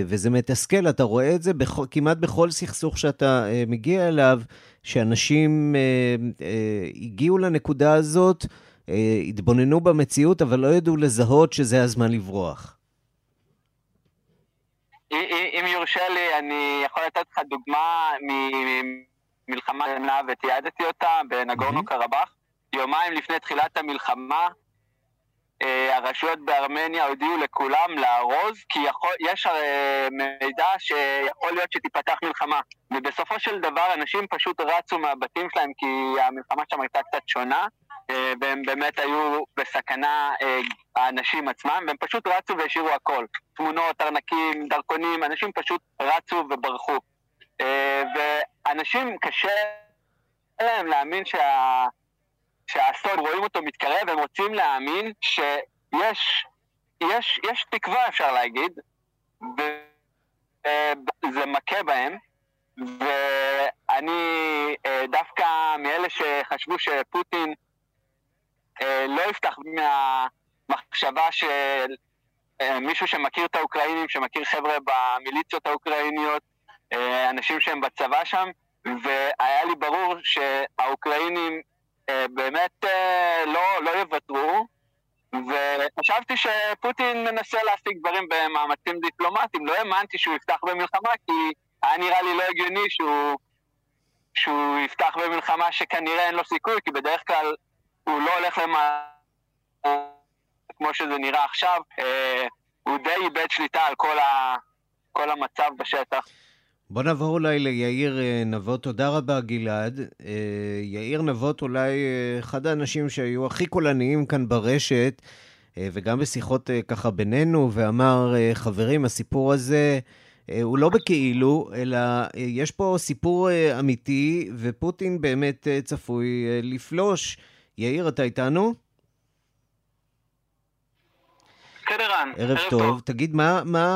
Speaker 1: וזה מתסכל, אתה רואה את זה בכ... כמעט בכל סכסוך שאתה מגיע אליו, שאנשים אה, אה, הגיעו לנקודה הזאת, אה, התבוננו במציאות, אבל לא ידעו לזהות שזה הזמן לברוח.
Speaker 7: אם יורשה לי, אני יכול לתת לך דוגמה ממלחמה קטנה ותיעדתי אותה בנגורנו קרבאח. יומיים לפני תחילת המלחמה, אה, הרשויות בארמניה הודיעו לכולם לארוז, כי יכול, יש הרי מידע שיכול להיות שתיפתח מלחמה. ובסופו של דבר אנשים פשוט רצו מהבתים שלהם, כי המלחמה שם הייתה קצת שונה, אה, והם באמת היו בסכנה, אה, האנשים עצמם, והם פשוט רצו והשאירו הכל. תמונות, ארנקים, דרכונים, אנשים פשוט רצו וברחו. ואנשים, קשה להם להאמין שה... שהאסון, רואים אותו מתקרב, הם רוצים להאמין שיש יש, יש תקווה, אפשר להגיד, וזה מכה בהם, ואני אה, דווקא מאלה שחשבו שפוטין אה, לא יפתח מהמחשבה של אה, מישהו שמכיר את האוקראינים, שמכיר חבר'ה במיליציות האוקראיניות, אנשים שהם בצבא שם, והיה לי ברור שהאוקראינים אה, באמת אה, לא, לא יוותרו, וחשבתי שפוטין מנסה להשיג דברים במאמצים דיפלומטיים. לא האמנתי שהוא יפתח במלחמה, כי היה נראה לי לא הגיוני שהוא, שהוא יפתח במלחמה שכנראה אין לו סיכוי, כי בדרך כלל הוא לא הולך למה... כמו שזה נראה עכשיו. אה, הוא די איבד שליטה על כל, ה, כל המצב בשטח.
Speaker 1: בוא נעבור אולי ליאיר אה, נבות. תודה רבה, גלעד. אה, יאיר נבות אולי אה, אחד האנשים שהיו הכי קולניים כאן ברשת, וגם בשיחות ככה בינינו, ואמר, חברים, הסיפור הזה הוא לא בכאילו, אלא יש פה סיפור אמיתי, ופוטין באמת צפוי לפלוש. יאיר, אתה איתנו?
Speaker 8: כן, ערן.
Speaker 1: ערב טוב. טוב. תגיד, מה, מה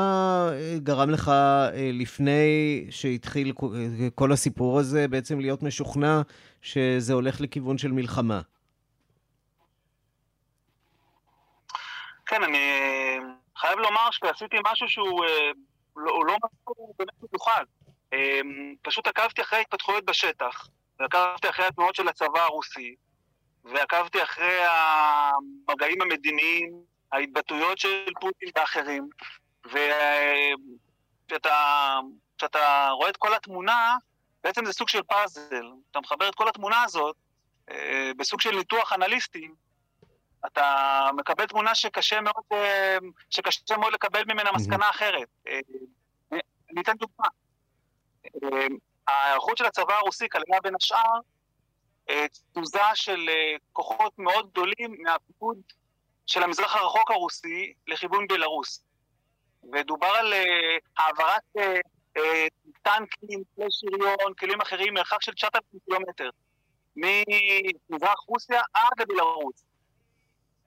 Speaker 1: אה, גרם לך אה, לפני שהתחיל כל הסיפור הזה בעצם להיות משוכנע שזה הולך לכיוון של מלחמה?
Speaker 8: כן, אני אה, חייב לומר שעשיתי משהו שהוא לא, לא משהו באמת מיוחד. פשוט עקבתי אחרי ההתפתחויות בשטח, ועקבתי אחרי התנועות של הצבא הרוסי, ועקבתי אחרי המגעים המדיניים ההתבטאויות של פוטין ואחרים, וכשאתה רואה את כל התמונה, בעצם זה סוג של פאזל. אתה מחבר את כל התמונה הזאת אה, בסוג של ניתוח אנליסטי, אתה מקבל תמונה שקשה מאוד, אה, שקשה מאוד לקבל ממנה מסקנה אחרת. אה, אני אתן דוגמה. ההיערכות של הצבא הרוסי כללה בין השאר תזוזה של כוחות מאוד גדולים מהפיקוד של המזרח הרחוק הרוסי לכיוון בלארוס. ודובר על uh, העברת uh, uh, טנקים, כלי שריון, כלים אחרים, מרחק של 9,000 קילומטר, ממזרח רוסיה עד לבלארוס.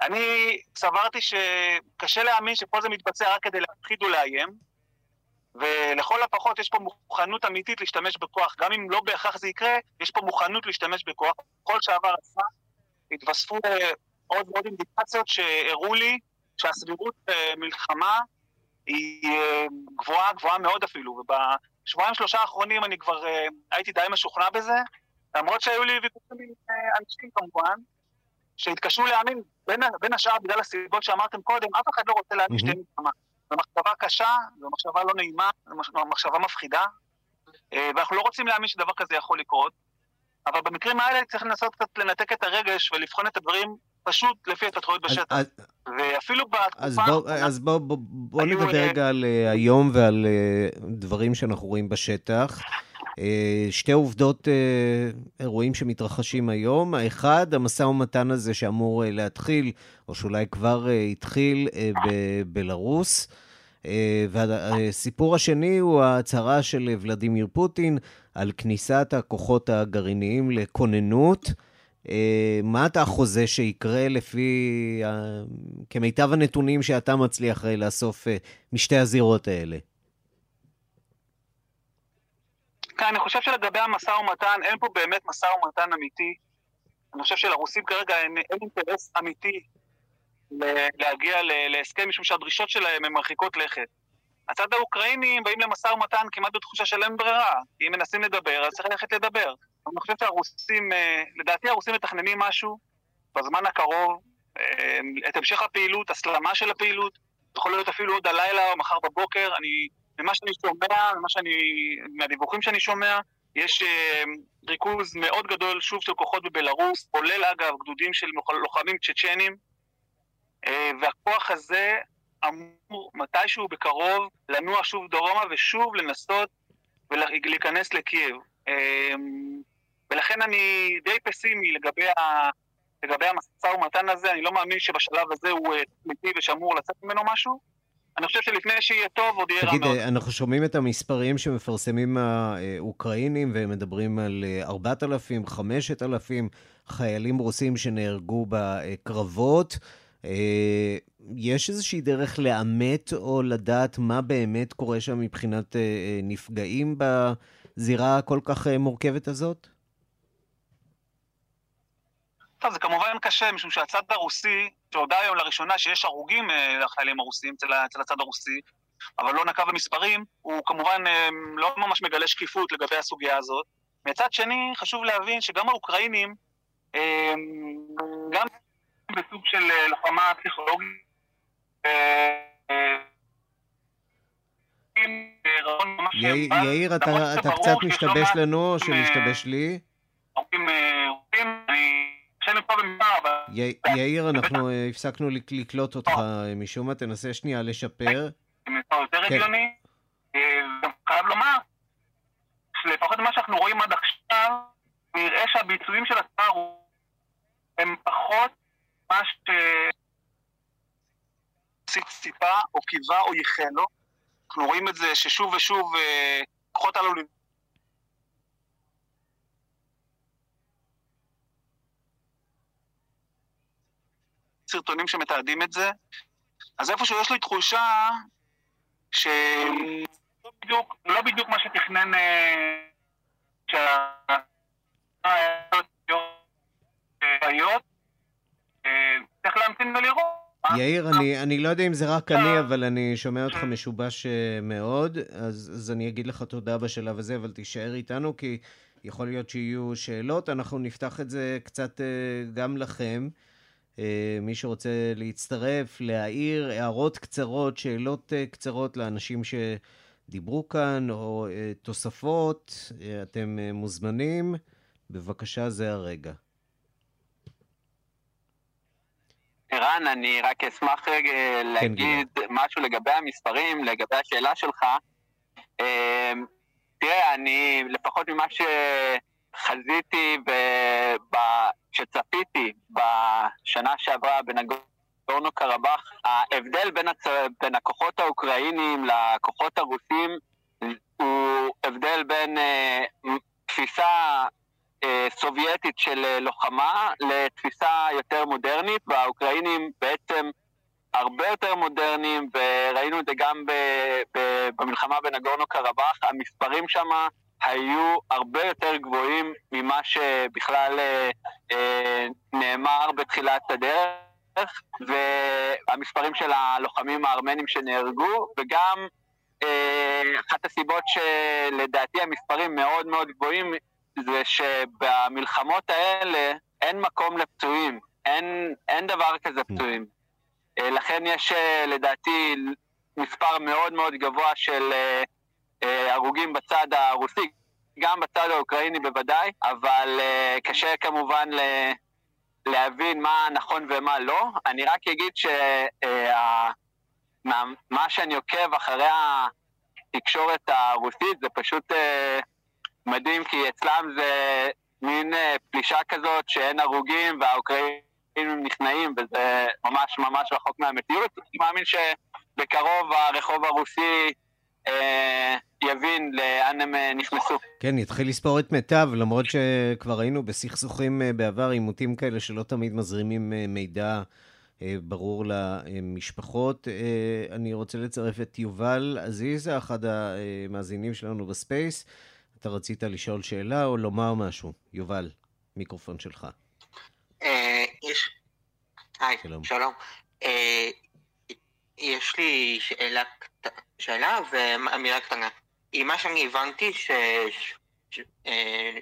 Speaker 8: אני סברתי שקשה להאמין שכל זה מתבצע רק כדי להפחיד ולאיים, ולכל הפחות יש פה מוכנות אמיתית להשתמש בכוח. גם אם לא בהכרח זה יקרה, יש פה מוכנות להשתמש בכוח. כל שעבר עשה, התווספו עוד ועוד אינדיקציות שהראו לי שהסבירות במלחמה היא אה, גבוהה, גבוהה מאוד אפילו, ובשבועיים שלושה האחרונים אני כבר אה, הייתי די משוכנע בזה, למרות שהיו לי ויכוחים עם אה, אנשים כמובן, שהתקשו להאמין, בין, בין השאר בגלל הסיבות שאמרתם קודם, אף אחד לא רוצה להאמין שתהיה מלחמה. זו מחשבה קשה, זו מחשבה לא נעימה, זו מחשבה מפחידה, ואנחנו לא רוצים להאמין שדבר כזה יכול לקרות, אבל במקרים האלה צריך לנסות קצת לנתק את הרגש ולבחון את הדברים פשוט לפי התפתחויות בשטח. אז, ואפילו בתקופה...
Speaker 1: אז בוא, אז בוא, בוא, בוא נדבר רגע על uh, היום ועל uh, דברים שאנחנו רואים בשטח. Uh, שתי עובדות, אירועים שמתרחשים היום. האחד, המשא ומתן הזה שאמור להתחיל, או שאולי כבר התחיל בבלארוס. והסיפור השני הוא ההצהרה של ולדימיר פוטין על כניסת הכוחות הגרעיניים לכוננות. אה, מה אתה חוזה שיקרה לפי, כמיטב הנתונים שאתה מצליח אה, לאסוף אה, משתי הזירות האלה?
Speaker 8: כן, אני חושב שלגבי המשא ומתן, אין פה באמת משא ומתן אמיתי. אני חושב שלרוסים כרגע אין, אין אינטרס אמיתי להגיע להסכם, משום שהדרישות שלהם הן מרחיקות לכת. הצד האוקראיני באים למשא ומתן כמעט בתחושה של אין ברירה. אם מנסים לדבר, אז צריך ללכת לדבר. אני חושב שהרוסים, אה, לדעתי הרוסים מתכננים משהו בזמן הקרוב, אה, את המשך הפעילות, הסלמה של הפעילות, יכול להיות אפילו עוד הלילה או מחר בבוקר. אני, ממה שאני שומע, ממה שאני, מהדיווחים שאני שומע, יש אה, ריכוז מאוד גדול שוב של כוחות בבלארוס, כולל אגב גדודים של לוחמים צ'צ'נים, והכוח הזה אמור מתישהו בקרוב לנוע שוב דרומה ושוב לנסות ולהיכנס לקייב. ולכן אני די פסימי לגבי, ה... לגבי המשא ומתן הזה, אני לא מאמין שבשלב הזה הוא אה, ושאמור לצאת ממנו משהו. אני חושב שלפני שיהיה טוב, עוד יהיה רע מאוד. תגיד,
Speaker 1: אנחנו שומעים את המספרים שמפרסמים האוקראינים, והם מדברים על 4,000, אה, 5,000 חיילים רוסים שנהרגו בקרבות. אה, יש איזושהי דרך לאמת או לדעת מה באמת קורה שם מבחינת נפגעים בזירה הכל כך מורכבת הזאת?
Speaker 8: טוב, זה כמובן קשה, משום שהצד הרוסי, שהודה היום לראשונה שיש הרוגים אה, לחיילים הרוסים אצל, הצד הרוסי, אבל לא נקב במספרים, הוא כמובן אה, לא ממש מגלה שקיפות לגבי הסוגיה הזאת. מצד שני, חשוב להבין שגם האוקראינים, אה, גם בסוג של לוחמה פסיכולוגית,
Speaker 1: יאיר, אתה קצת משתבש לנו, או שמשתבש לי? יאיר, אנחנו הפסקנו לקלוט אותך משום מה, תנסה שנייה לשפר.
Speaker 8: יותר כן. הגיוני. חייב לומר, שלפחות מה שאנחנו רואים עד עכשיו, נראה שהביצועים של השר הם פחות מה ש... ציפה או קיווה או ייחל לו. אנחנו רואים את זה ששוב ושוב כוחות הללו סרטונים שמתעדים את זה, אז איפשהו יש לי תחושה שלא בדיוק, לא בדיוק מה שתכנן שה... צריך להמתין ולראות.
Speaker 1: יאיר, אני, אני לא יודע אם זה רק אני, אבל אני שומע אותך משובש מאוד, אז, אז אני אגיד לך תודה בשלב הזה, אבל תישאר איתנו, כי יכול להיות שיהיו שאלות. אנחנו נפתח את זה קצת גם לכם. מי שרוצה להצטרף, להעיר, הערות קצרות, שאלות קצרות לאנשים שדיברו כאן, או תוספות, אתם מוזמנים. בבקשה, זה הרגע.
Speaker 7: ערן, אני רק אשמח רגע כן, להגיד כן, משהו לגבי המספרים, לגבי השאלה שלך. תראה, אני, לפחות ממה שחזיתי כשצפיתי בשנה שעברה בנגורנו קרבאח, ההבדל בין, הצ... בין הכוחות האוקראינים לכוחות הרוסים הוא הבדל בין uh, תפיסה uh, סובייטית של uh, לוחמה לתפיסה יותר מודרנית, והאוקראינים בעצם הרבה יותר מודרניים, וראינו את זה גם ב, ב, במלחמה בנגורנו קרבאח, המספרים שם היו הרבה יותר גבוהים ממה שבכלל אה, אה, נאמר בתחילת הדרך, והמספרים של הלוחמים הארמנים שנהרגו, וגם אה, אחת הסיבות שלדעתי המספרים מאוד מאוד גבוהים זה שבמלחמות האלה אין מקום לפצועים, אין, אין דבר כזה. פצועים. לכן יש לדעתי מספר מאוד מאוד גבוה של הרוגים בצד הרוסי, גם בצד האוקראיני בוודאי, אבל uh, קשה כמובן ל... להבין מה נכון ומה לא. אני רק אגיד שמה uh, שאני עוקב אחרי התקשורת הרוסית זה פשוט מדהים, כי אצלם זה מין פלישה כזאת שאין הרוגים והאוקראינים נכנעים, וזה ממש ממש רחוק מהמציאות. אני מאמין שבקרוב הרחוב הרוסי אה, יבין לאן הם אה, נכנסו.
Speaker 1: כן, יתחיל לספור את מתיו, למרות שכבר היינו בסכסוכים אה, בעבר, עימותים כאלה שלא תמיד מזרימים מידע ברור למשפחות. אני רוצה לצרף את יובל עזיזה, אחד המאזינים שלנו בספייס. אתה רצית לשאול שאלה או לומר משהו? יובל, מיקרופון שלך.
Speaker 9: יש... היי, שלום. יש לי שאלה שאלה ואמירה קטנה. מה שאני הבנתי ש... אה.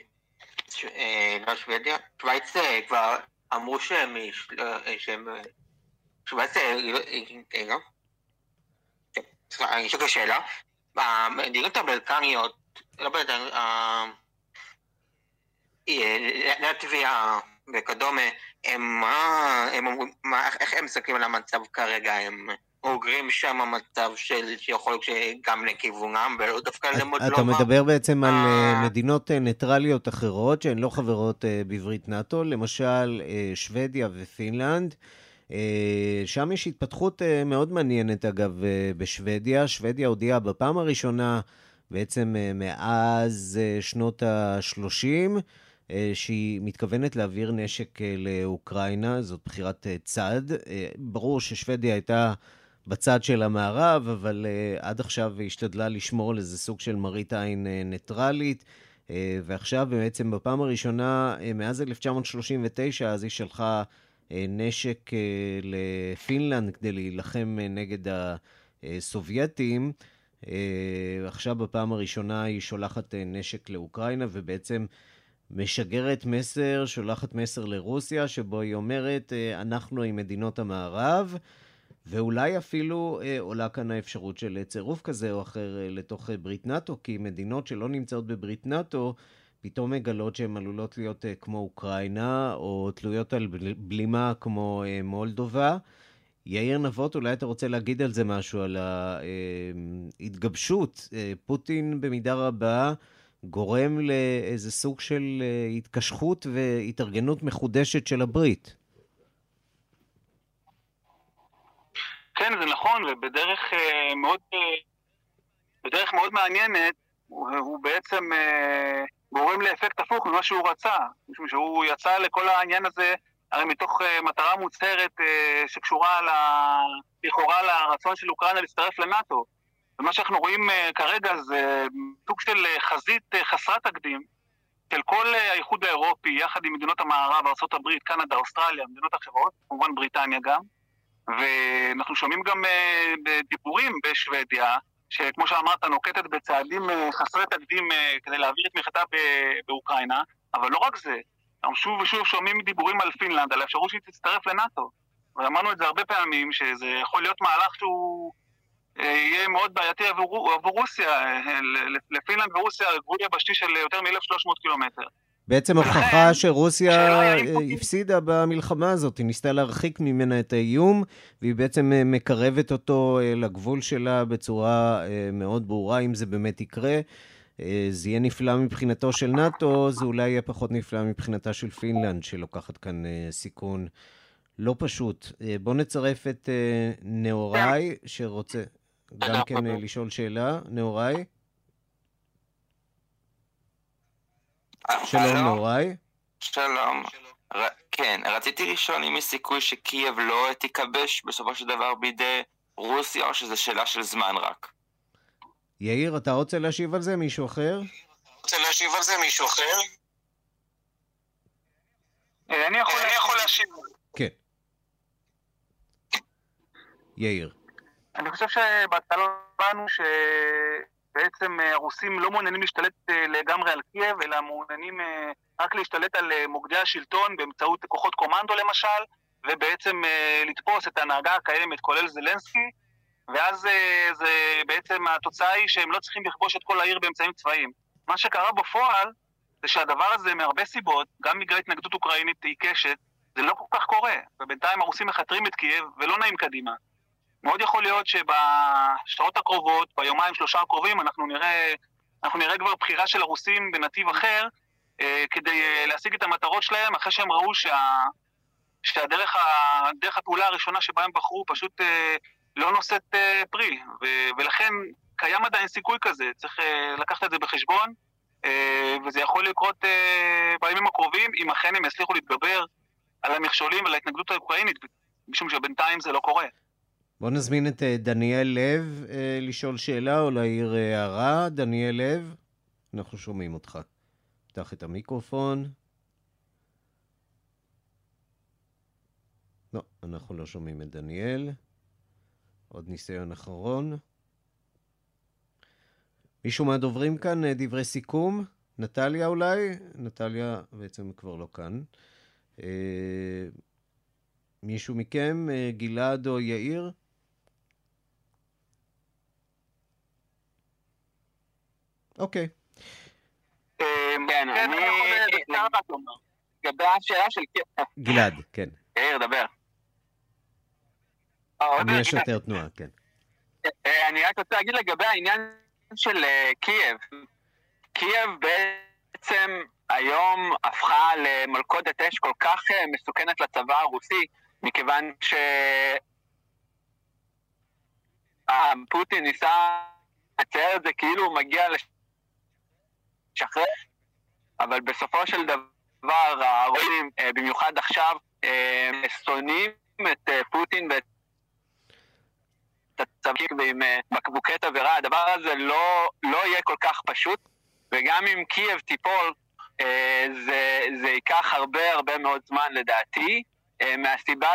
Speaker 9: אה, לא שוודיה, שווייץ אה, כבר אמרו שהם... שהם... שווייץ... לא? סליחה, אני אשאל שאלה. המדינות הבלקניות, לא בלקניות, לטביה וכדומה, הם מה... איך הם מסתכלים על המצב כרגע? הם... אוגרים שם מצב של שיכול שגם לכיוונם, ולא דווקא למוד
Speaker 1: לא... אתה מדבר בעצם על אה, מדינות אה, ניטרליות אחרות שהן לא חברות אה, בברית נאט"ו, למשל שוודיה ופינלנד. שם יש התפתחות מאוד מעניינת, אגב, בשוודיה. שוודיה הודיעה בפעם הראשונה, בעצם מאז שנות ה-30, שהיא מתכוונת להעביר נשק לאוקראינה, זאת בחירת צד. ברור ששוודיה הייתה בצד של המערב, אבל uh, עד עכשיו היא השתדלה לשמור על איזה סוג של מראית עין uh, ניטרלית. Uh, ועכשיו בעצם בפעם הראשונה, מאז 1939, אז היא שלחה נשק לפינלנד כדי להילחם נגד הסובייטים. עכשיו בפעם הראשונה היא שולחת נשק לאוקראינה, ובעצם משגרת מסר, שולחת מסר לרוסיה, שבו היא אומרת, אנחנו עם מדינות המערב. ואולי אפילו אה, עולה כאן האפשרות של צירוף כזה או אחר אה, לתוך אה, ברית נאט"ו, כי מדינות שלא נמצאות בברית נאט"ו פתאום מגלות שהן עלולות להיות אה, כמו אוקראינה, או תלויות על בלימה כמו אה, מולדובה. יאיר נבות, אולי אתה רוצה להגיד על זה משהו, על ההתגבשות. פוטין במידה רבה גורם לאיזה סוג של התקשחות והתארגנות מחודשת של הברית.
Speaker 8: כן, זה נכון, ובדרך מאוד, בדרך מאוד מעניינת, הוא, הוא בעצם אה, גורם לאפקט הפוך ממה שהוא רצה, משום שהוא יצא לכל העניין הזה הרי מתוך אה, מטרה מוצהרת אה, שקשורה ל... לכאורה לרצון של אוקראינה להצטרף לנאט"ו. ומה שאנחנו רואים אה, כרגע זה סוג של אה, חזית אה, חסרת תקדים של כל אה, האיחוד האירופי, יחד עם מדינות המערב, ארה"ב, קנדה, אוסטרליה, מדינות אחרות, כמובן בריטניה גם. ואנחנו שומעים גם אה, דיבורים בשוודיה, שכמו שאמרת, נוקטת בצעדים אה, חסרי תקדים אה, כדי להעביר את תמיכתה באוקראינה, אבל לא רק זה, אנחנו שוב ושוב שומעים דיבורים על פינלנד, על האפשרות שהיא תצטרף לנאט"ו. ואמרנו את זה הרבה פעמים, שזה יכול להיות מהלך שהוא יהיה מאוד בעייתי עבור, עבור רוסיה. לפינלנד ורוסיה גבול יבשתי של יותר מ-1,300 קילומטר.
Speaker 1: בעצם הוכחה שרוסיה הפסידה במלחמה הזאת, היא ניסתה להרחיק ממנה את האיום, והיא בעצם אה, מקרבת אותו אה, לגבול שלה בצורה אה, מאוד ברורה, אם זה באמת יקרה. זה יהיה נפלא מבחינתו של נאט"ו, זה אולי יהיה פחות נפלא מבחינתה של פינלנד, שלוקחת כאן סיכון לא פשוט. בואו נצרף את נאוראי, שרוצה גם כן לשאול שאלה. נאוראי? שלום נוראי.
Speaker 10: שלום. ר... כן, רציתי לשאול אם יש סיכוי שקייב לא תיכבש בסופו של דבר בידי רוסיה, או שזו שאלה של זמן רק?
Speaker 1: יאיר, אתה רוצה להשיב על זה? מישהו אחר?
Speaker 8: רוצה להשיב על זה מישהו אחר? אה, אני יכול להשיב.
Speaker 1: כן. יאיר.
Speaker 8: אני חושב שבהתחלה הבנו ש... בעצם אה, הרוסים לא מעוניינים להשתלט אה, לגמרי על קייב, אלא מעוניינים אה, רק להשתלט על מוקדי השלטון באמצעות כוחות קומנדו למשל, ובעצם לתפוס את ההנהגה הקיימת, כולל זלנסקי, ואז זה בעצם התוצאה היא שהם לא צריכים לכבוש את כל העיר באמצעים צבאיים. מה שקרה בפועל זה שהדבר הזה מהרבה סיבות, גם בגלל התנגדות אוקראינית עיקשת, זה לא כל כך קורה, ובינתיים הרוסים מכתרים את קייב ולא נעים קדימה. מאוד יכול להיות שבשעות הקרובות, ביומיים שלושה הקרובים, אנחנו נראה, אנחנו נראה כבר בחירה של הרוסים בנתיב אחר, אה, כדי אה, להשיג את המטרות שלהם, אחרי שהם ראו שה, שהדרך ה, הפעולה הראשונה שבה הם בחרו פשוט אה, לא נושאת אה, פרי, ו, ולכן קיים עדיין סיכוי כזה, צריך אה, לקחת את זה בחשבון, אה, וזה יכול לקרות אה, בימים הקרובים, אם אכן הם יצליחו להתגבר על המכשולים ועל ההתנגדות האוקראינית, משום שבינתיים זה לא קורה.
Speaker 1: בוא נזמין את אה, דניאל לב אה, לשאול שאלה או להעיר אה, הערה. דניאל לב, אנחנו שומעים אותך. פתח את המיקרופון. לא, אנחנו לא שומעים את דניאל. עוד ניסיון אחרון. מישהו מהדוברים כאן, דברי סיכום? נטליה אולי? נטליה בעצם כבר לא כאן. מישהו מכם, גלעד או יאיר? אוקיי.
Speaker 7: אמ, כן, כן, אני... לגבי השאלה של...
Speaker 1: גלעד, כן.
Speaker 7: יאיר, דבר.
Speaker 1: אני יש יותר תנועה, כן.
Speaker 7: אה, אני רק רוצה להגיד לגבי העניין של אה, קייב. קייב בעצם היום הפכה למלכודת אש כל כך אה, מסוכנת לצבא הרוסי, מכיוון ש... פוטין ניסה לצייר את זה כאילו הוא מגיע לשחרר, אבל בסופו של דבר הרוסים, אה, במיוחד עכשיו, אה, שונאים את אה, פוטין ואת הצווים ועם בקבוקי תבערה. הדבר הזה לא, לא יהיה כל כך פשוט, וגם אם קייב תיפול, זה, זה ייקח הרבה הרבה מאוד זמן לדעתי, מהסיבה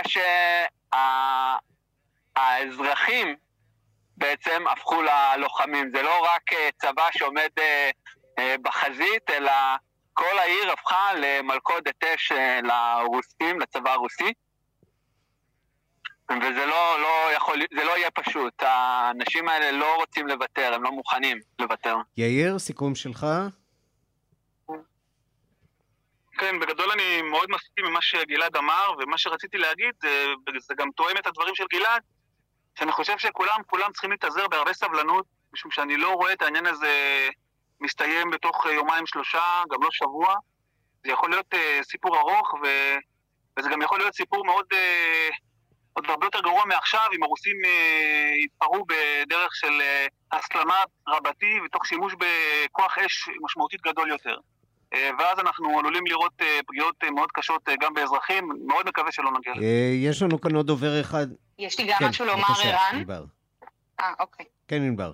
Speaker 7: שהאזרחים בעצם הפכו ללוחמים. זה לא רק צבא שעומד בחזית, אלא כל העיר הפכה למלכודת אש אה, לרוסים, לצבא הרוסי. וזה לא, לא יכול, זה לא יהיה פשוט. האנשים האלה לא רוצים לוותר, הם לא מוכנים לוותר.
Speaker 1: יאיר, סיכום שלך?
Speaker 8: כן, בגדול אני מאוד מסכים עם מה שגלעד אמר, ומה שרציתי להגיד, אה, זה גם תואם את הדברים של גלעד, שאני חושב שכולם, כולם צריכים להתאזר בהרבה סבלנות, משום שאני לא רואה את העניין הזה מסתיים בתוך יומיים שלושה, גם לא שבוע. זה יכול להיות uh, סיפור ארוך, ו... וזה גם יכול להיות סיפור מאוד, uh, עוד הרבה יותר גרוע מעכשיו, אם הרוסים uh, יתפרעו בדרך של uh, הסלמה רבתי ותוך שימוש בכוח אש משמעותית גדול יותר. Uh, ואז אנחנו עלולים לראות uh, פגיעות uh, מאוד קשות uh, גם באזרחים, מאוד מקווה שלא נגיע לזה.
Speaker 1: יש לנו כאן עוד דובר אחד.
Speaker 6: יש לי גם כן, משהו לומר, ערן. אה, אוקיי.
Speaker 1: כן, ענבר.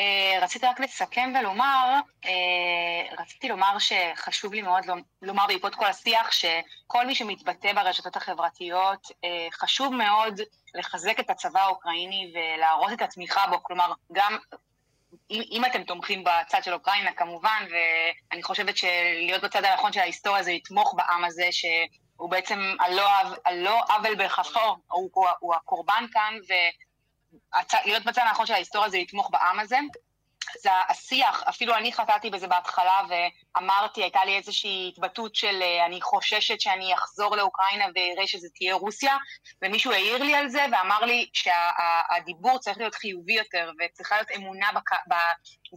Speaker 6: אה, רציתי רק לסכם ולומר, אה, רציתי לומר שחשוב לי מאוד לומר בעקבות כל השיח, שכל מי שמתבטא ברשתות החברתיות, אה, חשוב מאוד לחזק את הצבא האוקראיני ולהראות את התמיכה בו, כלומר, גם אם, אם אתם תומכים בצד של אוקראינה כמובן, ואני חושבת שלהיות בצד הנכון של ההיסטוריה זה לתמוך בעם הזה, שהוא בעצם על לא עוול בכפו, הוא, הוא, הוא הקורבן כאן, ו... להיות בצד הנכון של ההיסטוריה זה לתמוך בעם הזה. זה השיח, אפילו אני חטאתי בזה בהתחלה ואמרתי, הייתה לי איזושהי התבטאות של אה, אני חוששת שאני אחזור לאוקראינה ואראה שזה תהיה רוסיה, ומישהו העיר לי על זה ואמר לי שהדיבור צריך להיות חיובי יותר וצריכה להיות אמונה בק... ב...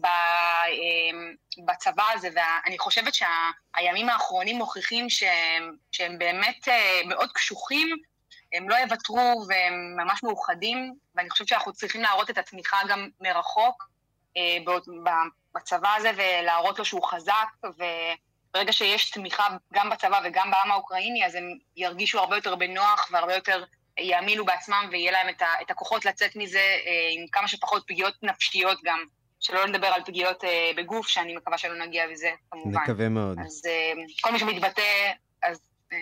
Speaker 6: ב... אמ, בצבא הזה, ואני חושבת שהימים האחרונים מוכיחים שהם, שהם באמת אה, מאוד קשוחים הם לא יוותרו והם ממש מאוחדים, ואני חושבת שאנחנו צריכים להראות את התמיכה גם מרחוק אה, בצבא הזה ולהראות לו שהוא חזק, וברגע שיש תמיכה גם בצבא וגם בעם האוקראיני, אז הם ירגישו הרבה יותר בנוח והרבה יותר יאמינו בעצמם ויהיה להם את, הכוחות לצאת מזה אה, עם כמה שפחות פגיעות נפשיות גם. שלא לדבר על פגיעות אה, בגוף, שאני מקווה שלא נגיע לזה, כמובן.
Speaker 1: נקווה מאוד.
Speaker 6: אז אה, כל מי שמתבטא, אז אה,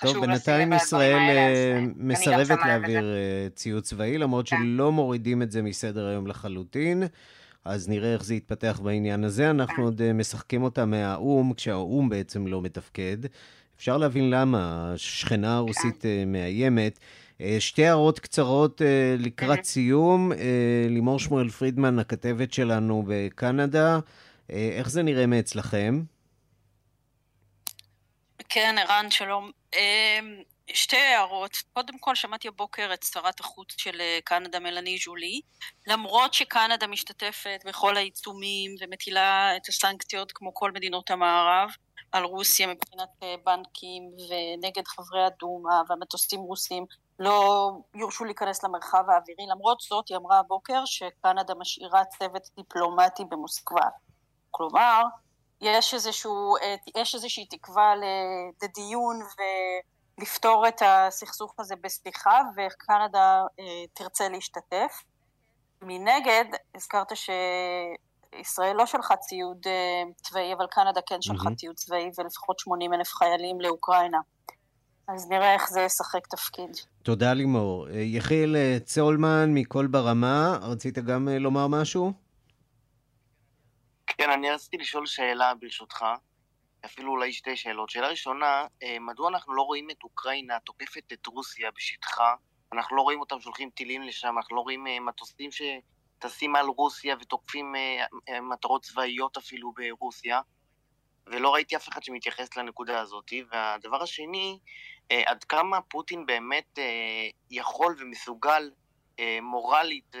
Speaker 1: טוב, בינתיים ישראל אה, מסרבת להעביר אה, ציוד צבאי, למרות כן. שלא מורידים את זה מסדר היום לחלוטין. אז נראה איך זה יתפתח בעניין הזה. אנחנו כן. עוד אה, משחקים אותה מהאו"ם, כשהאו"ם בעצם לא מתפקד. אפשר להבין למה, השכנה הרוסית כן. מאיימת. שתי הערות קצרות לקראת סיום. לימור שמואל פרידמן, הכתבת שלנו בקנדה, איך זה נראה מאצלכם?
Speaker 11: כן, ערן, שלום. אמ, שתי הערות. קודם כל, שמעתי הבוקר את שרת החוץ של אה, קנדה, מלאני ז'ולי. למרות שקנדה משתתפת בכל העיצומים ומטילה את הסנקציות, כמו כל מדינות המערב, על רוסיה מבחינת אה, בנקים ונגד חברי הדומה והמטוסים רוסים, לא יורשו להיכנס למרחב האווירי. למרות זאת, היא אמרה הבוקר שקנדה משאירה צוות דיפלומטי במוסקבה. כלומר, יש, איזשהו, אה, יש איזושהי תקווה לדיון ולפתור את הסכסוך הזה בשיחה, וקנדה אה, תרצה להשתתף. מנגד, הזכרת שישראל לא שלחה ציוד אה, צבאי, אבל קנדה כן שלחה mm-hmm. ציוד צבאי ולפחות 80 אלף חיילים לאוקראינה. אז נראה איך זה ישחק תפקיד.
Speaker 1: תודה לימור. יחיאל צולמן מכל ברמה, רצית גם לומר משהו?
Speaker 12: כן, אני רציתי לשאול שאלה ברשותך, אפילו אולי שתי שאלות. שאלה ראשונה, אה, מדוע אנחנו לא רואים את אוקראינה תוקפת את רוסיה בשטחה? אנחנו לא רואים אותם שולחים טילים לשם, אנחנו לא רואים אה, מטוסים שטסים על רוסיה ותוקפים אה, מטרות צבאיות אפילו ברוסיה, ולא ראיתי אף אחד שמתייחס לנקודה הזאת. והדבר השני, עד כמה פוטין באמת יכול ומסוגל מורלית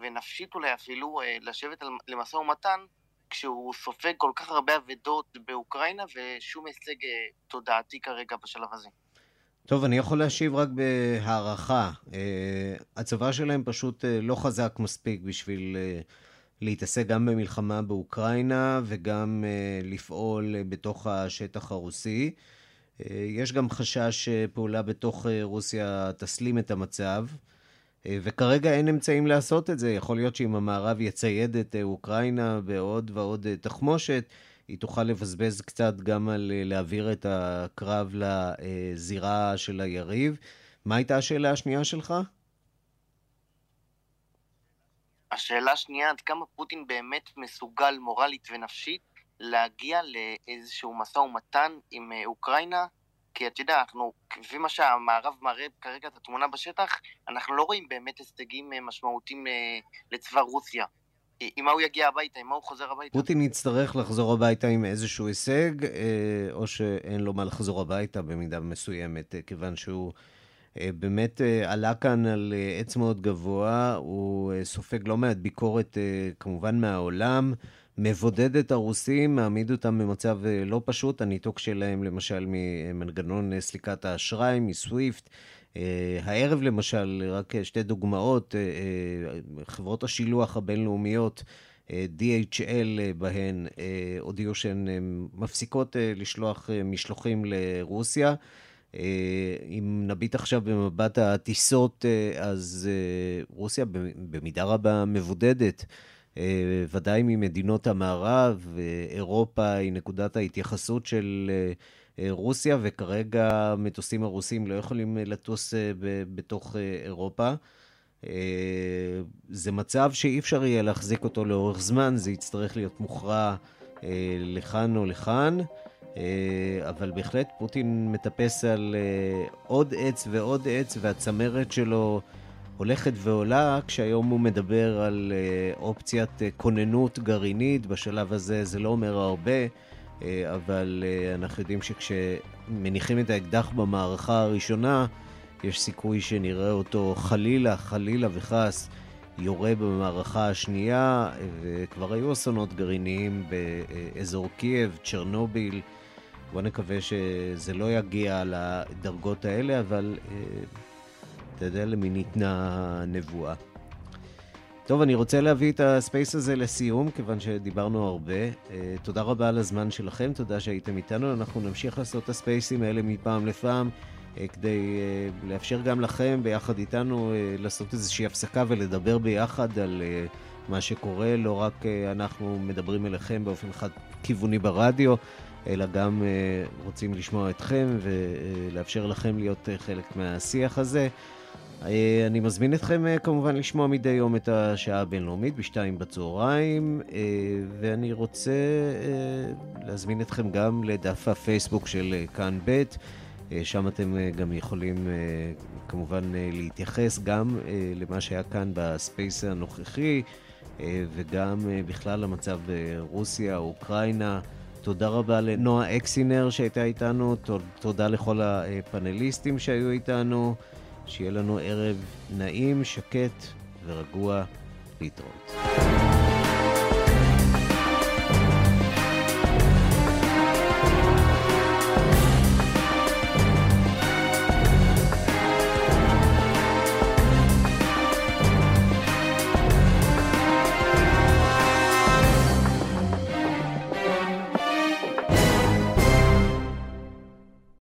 Speaker 12: ונפשית אולי אפילו לשבת למשא ומתן כשהוא סופג כל כך הרבה אבדות באוקראינה ושום הישג אה, תודעתי כרגע בשלב הזה.
Speaker 1: טוב, אני יכול להשיב רק בהערכה. אה, הצבא שלהם פשוט אה, לא חזק מספיק בשביל להתעסק גם במלחמה באוקראינה וגם לפעול בתוך השטח הרוסי. יש גם חשש שפעולה בתוך רוסיה תסלים את המצב. אה, וכרגע אין אמצעים לעשות את זה. יכול להיות שאם המערב יצייד את אה, אוקראינה בעוד ועוד אה, תחמושת, היא תוכל לבזבז קצת גם על להעביר את הקרב לזירה של היריב. מה הייתה השאלה השנייה שלך?
Speaker 12: השאלה השנייה, עד כמה פוטין באמת מסוגל מורלית ונפשית להגיע לאיזשהו משא ומתן עם אוקראינה כי אתה יודע, אנחנו, לפי מה שהמערב מראה כרגע את התמונה בשטח, אנחנו לא רואים באמת הישגים אה, משמעותיים אה, לצבא רוסיה. עם מה הוא יגיע הביתה, עם מה הוא חוזר הביתה.
Speaker 1: פוטין יצטרך לחזור הביתה עם איזשהו הישג, אה, או שאין לו מה לחזור הביתה במידה מסוימת, אה, כיוון שהוא באמת עלה כאן על עץ מאוד גבוה, הוא סופג לא מעט ביקורת כמובן מהעולם. מבודד את הרוסים, מעמיד אותם במצב לא פשוט, הניתוק שלהם למשל ממנגנון סליקת האשראי, מסוויפט, אה, הערב למשל, רק שתי דוגמאות, אה, אה, חברות השילוח הבינלאומיות, DHL בהן הודיעו שהן מפסיקות לשלוח משלוחים לרוסיה. אם נביט עכשיו במבט הטיסות, אז רוסיה במידה רבה מבודדת. ודאי ממדינות המערב, אירופה היא נקודת ההתייחסות של אה, רוסיה, וכרגע המטוסים הרוסים לא יכולים אה, לטוס אה, בתוך אירופה. זה מצב שאי אפשר יהיה להחזיק אותו לאורך זמן, זה יצטרך להיות מוכרע לכאן או לכאן. אבל בהחלט פוטין מטפס על עוד עץ ועוד עץ, והצמרת שלו הולכת ועולה, כשהיום הוא מדבר על אופציית כוננות גרעינית. בשלב הזה זה לא אומר הרבה. אה, אבל אה, אנחנו יודעים שכשמניחים את האקדח במערכה הראשונה, יש סיכוי שנראה אותו חלילה, חלילה וחס, יורה במערכה השנייה, וכבר היו אסונות גרעיניים באזור קייב, צ'רנוביל. בוא נקווה שזה לא יגיע לדרגות האלה, אבל אה, אתה יודע למי ניתנה נבואה. טוב, אני רוצה להביא את הספייס הזה לסיום, כיוון שדיברנו הרבה. אה, תודה רבה על הזמן שלכם, תודה שהייתם איתנו. אנחנו נמשיך לעשות את הספייסים האלה מפעם לפעם, אה, כדי אה, לאפשר גם לכם, ביחד איתנו, לעשות איזושהי הפסקה ולדבר ביחד על מה שקורה. לא רק אנחנו מדברים אליכם באופן חד-כיווני ברדיו, אלא גם רוצים לשמוע אתכם ולאפשר לכם להיות חלק מהשיח הזה. אה, אני מזמין אתכם אה, כמובן לשמוע מדי יום את השעה הבינלאומית בשתיים בצהריים, אה, ואני רוצה להזמין אתכם גם לדף הפייסבוק של כאן ב', שם אתם גם יכולים כמובן להתייחס גם למה שהיה כאן בספייס הנוכחי, וגם בכלל למצב ברוסיה, אוקראינה. תודה רבה לנועה אקסינר שהייתה איתנו, תודה לכל הפאנליסטים שהיו איתנו. שיהיה לנו ערב נעים, שקט ורגוע להתראות.